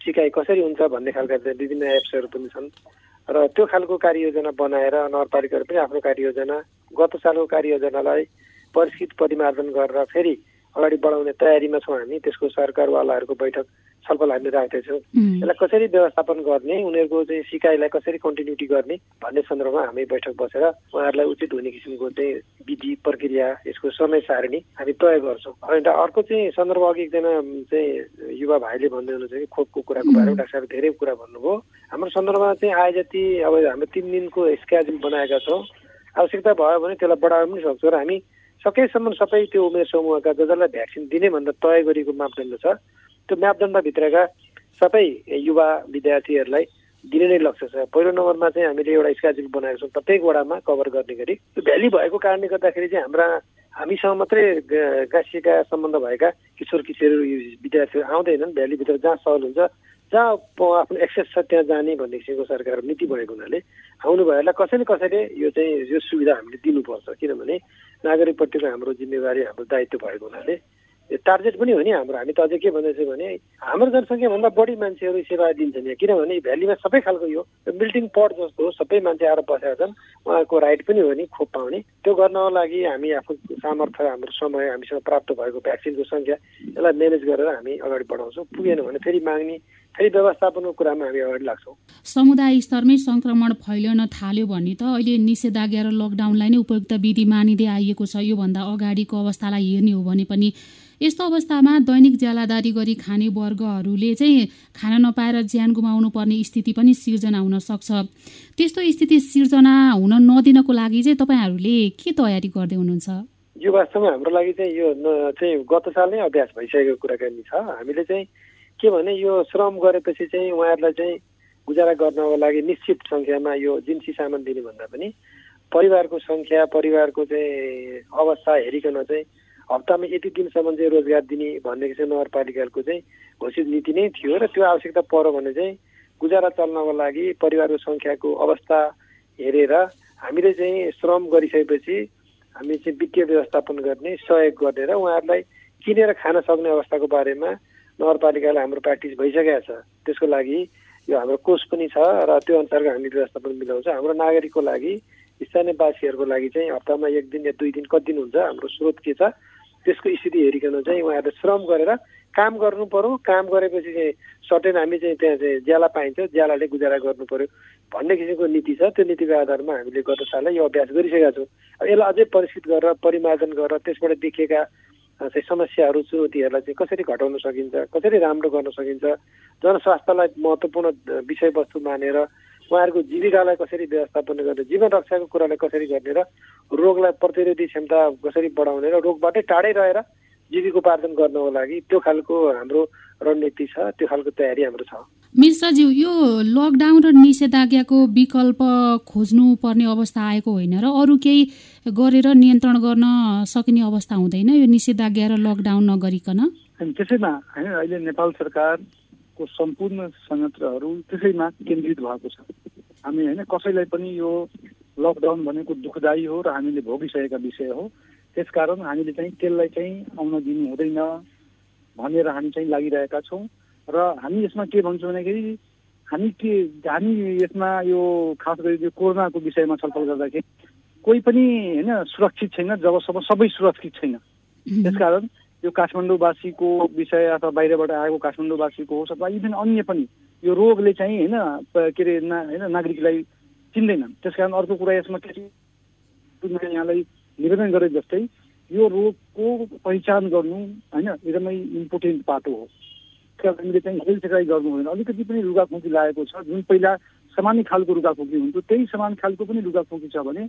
Speaker 3: सिकाइ कसरी हुन्छ भन्ने खालका विभिन्न एप्सहरू पनि छन्। र त्यो खालको कार्ययोजना बनाएर नगरपालिकाहरू पनि आफ्नो कार्ययोजना गत सालको कार्ययोजनालाई परिष्कृत परिमार्जन गरेर फेरि अगाडि बढाउने तयारीमा छौँ हामी त्यसको सरकारवालाहरूको बैठक छलफल हामीले राख्दैछौँ। यसलाई कसरी व्यवस्थापन गर्ने उनीहरूको चाहिँ सिकाइलाई कसरी कन्टिन्युटी गर्ने भन्ने सन्दर्भमा हामी बैठक बसेर उहाँहरूलाई उचित हुने किसिमको चाहिँ विधि प्रक्रिया यसको समय सारणी हामी तय गर्छौँ। अन्त अर्को चाहिँ सन्दर्भ अघि एकजना चाहिँ युवा भाइले भन्दै हुनुहुन्छ कि खोपको कुराको बारेमा डाक्टर साहबले धेरै कुरा भन्नुभयो। हाम्रो सन्दर्भमा चाहिँ आए जति अब हाम्रो तिन दिनको स्क्याजुल बनाएका छौँ। आवश्यकता भयो भने त्यसलाई बढाउन पनि सक्छौँ र हामी सकेसम्म सबै त्यो उमेर समूहका जसलाई भ्याक्सिन दिने भन्दा तय गरिएको मापदण्ड छ। त्यो मापदण्डभित्रका सबै युवा विद्यार्थीहरूलाई दिने नै लक्ष्य छ। पहिलो नम्बरमा चाहिँ हामीले एउटा स्केड्युल बनाएको छौँ। प्रत्येक वडामा कभर गर्ने गरी। त्यो भ्याली भएको कारणले गर्दाखेरि चाहिँ हाम्रा हामीसँग मात्रै गाँसिएका सम्बन्ध भएका किशोर किशोर विद्यार्थीहरू आउँदैनन्। भ्यालीभित्र जहाँ सहल हुन्छ जहाँ आफ्नो एक्सेस छ त्यहाँ जाने भन्ने किसिमको सरकार नीति भएको हुनाले आउनु भएलाई कसैले कसैले यो चाहिँ यो सुविधा हामीले दिनुपर्छ। किनभने नागरिकप्रतिको हाम्रो जिम्मेवारी हाम्रो दायित्व भएको हुनाले टार्गेट पनि हो नि हाम्रो। हामी त अझै के भन्दैछौँ भने हाम्रो जनसङ्ख्याभन्दा बढी मान्छेहरू सेवा दिन्छन् यहाँ। किनभने भ्यालीमा सबै खालको यो मिल्टिङ पट जस्तो हो सबै मान्छे आएर बसेका छन् उहाँको राइट पनि हो नि खोप पाउने। त्यो गर्नको लागि हामी आफ्नो सामर्थ्य हाम्रो समय हामीसँग प्राप्त भएको भ्याक्सिनको सङ्ख्या यसलाई म्यानेज गरेर हामी अगाडि बढाउँछौँ। पुगेन भने फेरि माग्ने फेरि व्यवस्थापनको कुरामा हामी अगाडि लाग्छौँ।
Speaker 2: समुदाय स्तरमै संक्रमण फैलिन थाल्यो भने त अहिले निषेधाज्ञा र लकडाउनलाई नै उपयुक्त विधि मानिँदै आइएको छ। योभन्दा अगाडिको अवस्थालाई हेर्ने हो भने पनि यस्तो अवस्थामा दैनिक ज्यालादारी गरी खाने वर्गहरूले चाहिँ खान नपाएर ज्यान गुमाउनु पर्ने स्थिति पनि सिर्जना हुन सक्छ। त्यस्तो स्थिति सिर्जना हुन नदिनको लागि चाहिँ तपाईँहरूले के तयारी गर्दै हुनुहुन्छ?
Speaker 3: यो वास्तवमा हाम्रो लागि चाहिँ यो चाहिँ गत साल नै अभ्यास भइसकेको कुराकानी छ। हामीले चाहिँ के भने यो श्रम गरेपछि चाहिँ उहाँहरूलाई चाहिँ गुजारा गर्नको लागि निश्चित सङ्ख्यामा यो जिन्सी सामान दिने भन्दा पनि परिवारको सङ्ख्या परिवारको चाहिँ अवस्था हेरिकन चाहिँ हप्तामा यति दिनसम्म चाहिँ रोजगार दिने भन्ने चाहिँ नगरपालिकाको चाहिँ घोषित नीति नै थियो र त्यो आवश्यकता पऱ्यो भने चाहिँ गुजारा चल्नको लागि परिवारको सङ्ख्याको अवस्था हेरेर हामीले चाहिँ श्रम गरिसकेपछि हामी चाहिँ वित्तीय व्यवस्थापन गर्ने सहयोग गर्ने र उहाँहरूलाई किनेर खान सक्ने अवस्थाको बारेमा नगरपालिकालाई हाम्रो प्र्याक्टिस भइसकेको छ। त्यसको लागि यो हाम्रो कोष पनि छ र त्यो अनुसारको हामी व्यवस्थापन मिलाउँछ। हाम्रो नागरिकको लागि स्थानीयवासीहरूको लागि चाहिँ हप्तामा एक दिन या दुई दिन कति दिन हुन्छ हाम्रो स्रोत के छ त्यसको स्थिति हेरिकन चाहिँ उहाँहरूले श्रम गरेर काम गर्नु पर्यो। काम गरेपछि चाहिँ सर्टेन हामी चाहिँ त्यहाँ चाहिँ ज्याला पाइन्छ ज्यालाले गुजारा गर्नु पर्यो भन्ने किसिमको नीति छ। त्यो नीतिको आधारमा हामीले गत सालै यो अभ्यास गरिसकेका छौँ। यसलाई अझै परिष्कृत गरेर परिमार्जन गरेर त्यसबाट देखिएका चाहिँ समस्याहरू चुनौतीहरूलाई चाहिँ कसरी घटाउन सकिन्छ कसरी राम्रो गर्न सकिन्छ जनस्वास्थ्यलाई महत्त्वपूर्ण विषयवस्तु मानेर उहाँहरूको जीविकालाई कसरी व्यवस्थापन गर्ने जीवन रक्षाको कुरालाई कसरी गर्ने र रोगलाई प्रतिरोधी क्षमता कसरी बढाउने र रोगबाटै टाढै रहेर जीविकोपार्जन गर्नको लागि त्यो खालको हाम्रो रणनीति छ त्यो खालको तयारी हाम्रो छ।
Speaker 2: मिश्रज्यू यो लकडाउन र निषेधाज्ञाको विकल्प खोज्नु पर्ने अवस्था आएको होइन र अरू केही गरेर नियन्त्रण गर्न सकिने अवस्था हुँदैन यो निषेधाज्ञा र लकडाउन नगरिकन?
Speaker 5: त्यसैमा होइन अहिले नेपाल सरकारको सम्पूर्ण संयन्त्रहरू त्यसैमा केन्द्रित भएको छ। हामी होइन कसैलाई पनि यो लकडाउन भनेको दुःखदायी हो र हामीले भोगिसकेका विषय हो। त्यसकारण हामीले चाहिँ त्यसलाई चाहिँ आउन दिनु हुँदैन भनेर हामी चाहिँ लागिरहेका छौँ। र हामी यसमा के भन्छौँ भन्दाखेरि हामी के हामी यसमा यो खास गरी यो कोरोनाको विषयमा छलफल गर्दाखेरि कोही पनि होइन सुरक्षित छैन जबसम्म सबै सुरक्षित छैन। त्यसकारण यो काठमाडौँवासीको विषय अथवा बाहिरबाट आएको काठमाडौँवासीको होस् अथवा इभन अन्य पनि यो रोगले चाहिँ होइन के अरे ना होइन नागरिकलाई चिन्दैनन्। त्यस कारण अर्को कुरा यसमा के यहाँलाई निवेदन गरे जस्तै यो रोगको पहिचान गर्नु होइन एकदमै इम्पोर्टेन्ट पाटो हो। हामीले चाहिँ हेल्थ चेकाइ गर्नु हुँदैन अलिकति पनि रुगाखोकी लागेको छ। जुन पहिला सामान्य खालको रुगाखोकी हुन्थ्यो त्यही समान खालको पनि रुगाखोकी छ भने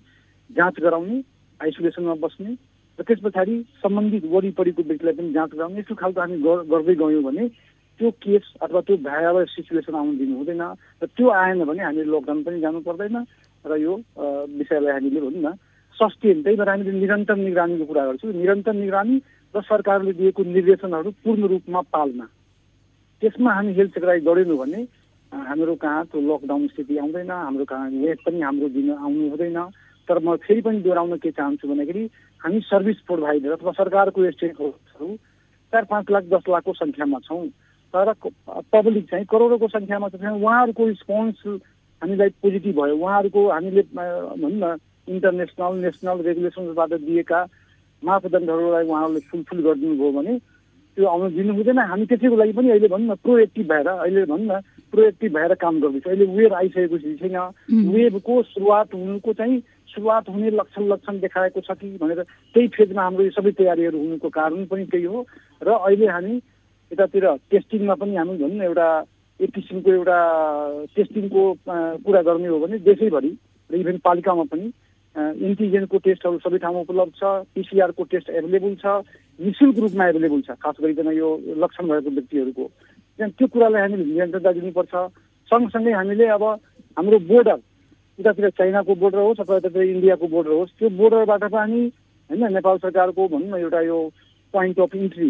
Speaker 5: जाँच गराउने आइसोलेसनमा बस्ने र त्यस पछाडि सम्बन्धित वरिपरिको व्यक्तिलाई पनि जाँच गराउने यस्तो खालको हामी गर्दै गयौँ भने त्यो केस अथवा त्यो भयावह सिचुएसन आउनु दिनु हुँदैन। र त्यो आएन भने हामीले लकडाउन पनि जानु पर्दैन। र यो विषयलाई हामीले भनौँ न सस्टेन त्यही भएर हामीले निरन्तर निगरानीको कुरा गर्छौँ। निरन्तर निगरानी र सरकारले दिएको निर्देशनहरू पूर्ण रूपमा पाल्न। त्यसमा हामी हेल्थ सेक्राई गरेनौँ भने हाम्रो कहाँ त्यो लकडाउन स्थिति आउँदैन हाम्रो कहाँ वेट पनि हाम्रो दिन आउनु हुँदैन। तर म फेरि पनि दोहोऱ्याउन के चाहन्छु भन्दाखेरि हामी सर्भिस प्रोभाइडर अथवा सरकारको स्टेक होल्डर्सहरू चार पाँच लाख दस लाखको सङ्ख्यामा छौँ। तर पब्लिक चाहिँ करोडौँको सङ्ख्यामा छ। उहाँहरूको रिस्पोन्स हामीलाई पोजिटिभ भयो। उहाँहरूको हामीले भनौँ न इन्टरनेसनल नेसनल रेगुलेसन्सबाट दिएका मापदण्डहरूलाई उहाँहरूले फुलफिल गरिदिनु भयो भने त्यो आउनु दिनु हुँदैन हामी त्यसैको लागि पनि अहिले भनौँ न प्रोएक्टिभ भएर अहिले भनौँ न प्रोएक्टिभ भएर काम गर्दैछ अहिले वेभ आइसकेको छैन वेभको सुरुवात हुनुको चाहिँ सुरुवात हुने लक्षण लक्षण देखाएको छ कि भनेर त्यही फेजमा हाम्रो यो सबै तयारीहरू हुनुको कारण पनि त्यही हो र अहिले हामी यतातिर टेस्टिङमा पनि हामी भनौँ न एउटा एक किसिमको एउटा टेस्टिङको कुरा गर्ने हो भने देशैभरि र इभेन पालिकामा पनि एन्टिजेनको टेस्टहरू सबै ठाउँमा उपलब्ध छ पिसिआरको टेस्ट एभाइलेबल छ नि शुल्क रूपमा एभाइलेबल छ खास गरिकन यो लक्षण भएको व्यक्तिहरूको। त्यहाँ त्यो कुरालाई हामीले निरन्तरता दिनुपर्छ। सँगसँगै हामीले अब हाम्रो बोर्डर उतातिर चाइनाको बोर्डर होस् अथवा यतातिर इन्डियाको बोर्डर होस् त्यो बोर्डरबाट पनि होइन नेपाल सरकारको भनौँ न एउटा यो पोइन्ट अफ इन्ट्री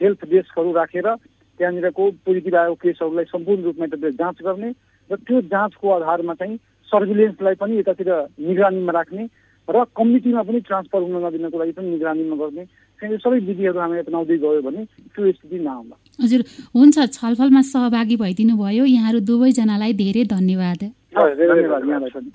Speaker 5: हेल्थ डेस्कहरू राखेर त्यहाँनिरको पोजिटिभ आएको केसहरूलाई सम्पूर्ण रूपमा यतातिर जाँच गर्ने र त्यो जाँचको आधारमा चाहिँ सर्भिलेन्सलाई पनि यतातिर निगरानीमा राख्ने र कम्युनिटीमा पनि ट्रान्सफर हुन नदिनको लागि पनि निगरानीमा गर्ने। यो सबै विधिहरू हामी अपनाउँदै गयो भने त्यो स्थिति नआउला।
Speaker 2: हजुर हुन्छ। छलफलमा सहभागी भइदिनु भयो यहाँहरू दुवैजनालाई धेरै धन्यवाद।
Speaker 5: धन्यवाद। यहाँलाई पनि।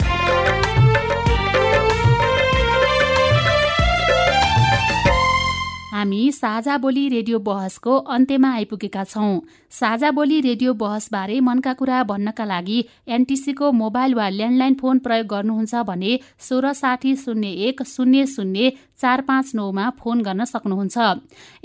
Speaker 2: हामी साझा बोली रेडियो बहसको अन्त्यमा आइपुगेका छौं। साझा बोली रेडियो बहसबारे मनका कुरा भन्नका लागि एनटिसीको मोबाइल वा ल्यान्डलाइन फोन प्रयोग गर्नुहुन्छ भने सोह्र साठी शून्य एक शून्य शून्य चार पाँच नौमा फोन गर्न सक्नुहुन्छ।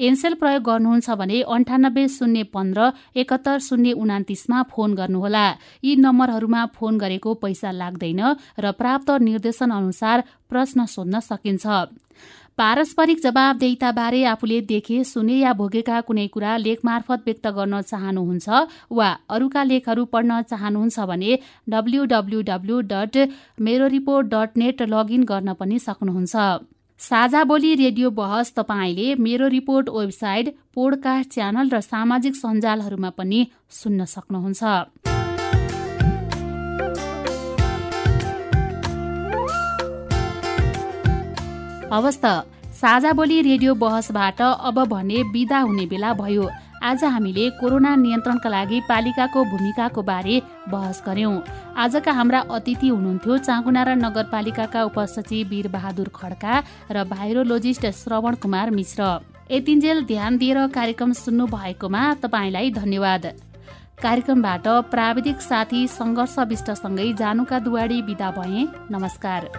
Speaker 2: एनसेल प्रयोग गर्नुहुन्छ भने अन्ठानब्बे शून्य पन्ध्र एकहत्तर शून्य उनातिसमा फोन गर्नुहोला। यी नम्बरहरूमा फोन गरेको पैसा लाग्दैन र प्राप्त निर्देशन अनुसार प्रश्न सोध्न सकिन्छ। पारस्परिक जवाबदेहिताबारे आफूले देखे सुने या भोगेका कुनै कुरा लेख मार्फत व्यक्त गर्न चाहनुहुन्छ वा अरूका लेखहरू पढ्न चाहनुहुन्छ भने W dot Mero dot net login गर्न पनि सक्नुहुन्छ। साझा बोली रेडियो बहस तपाईँले मेरो रिपोर्ट वेबसाइट पोडकास्ट च्यानल र सामाजिक सञ्जालहरूमा पनि सुन्न सक्नुहुन्छ। हवस् साझा बोली रेडियो बहसबाट अब भने विदा हुने बेला भयो। आज हामीले कोरोना नियन्त्रणका लागि पालिकाको भूमिकाको बारे बहस गर्यौं। आजका हाम्रा अतिथि हुनुहुन्थ्यो चाँगुनारा नगरपालिकाका उपसचिव वीर बहादुर खड्का र भाइरोलोजिस्ट श्रवण कुमार मिश्र। यतिन्जेल ध्यान दिएर कार्यक्रम सुन्नु भएकोमा तपाईँलाई धन्यवाद। कार्यक्रमबाट प्राविधिक साथी सङ्घर्ष विष्टसँगै जानुका दुवाडी विदा भए। नमस्कार।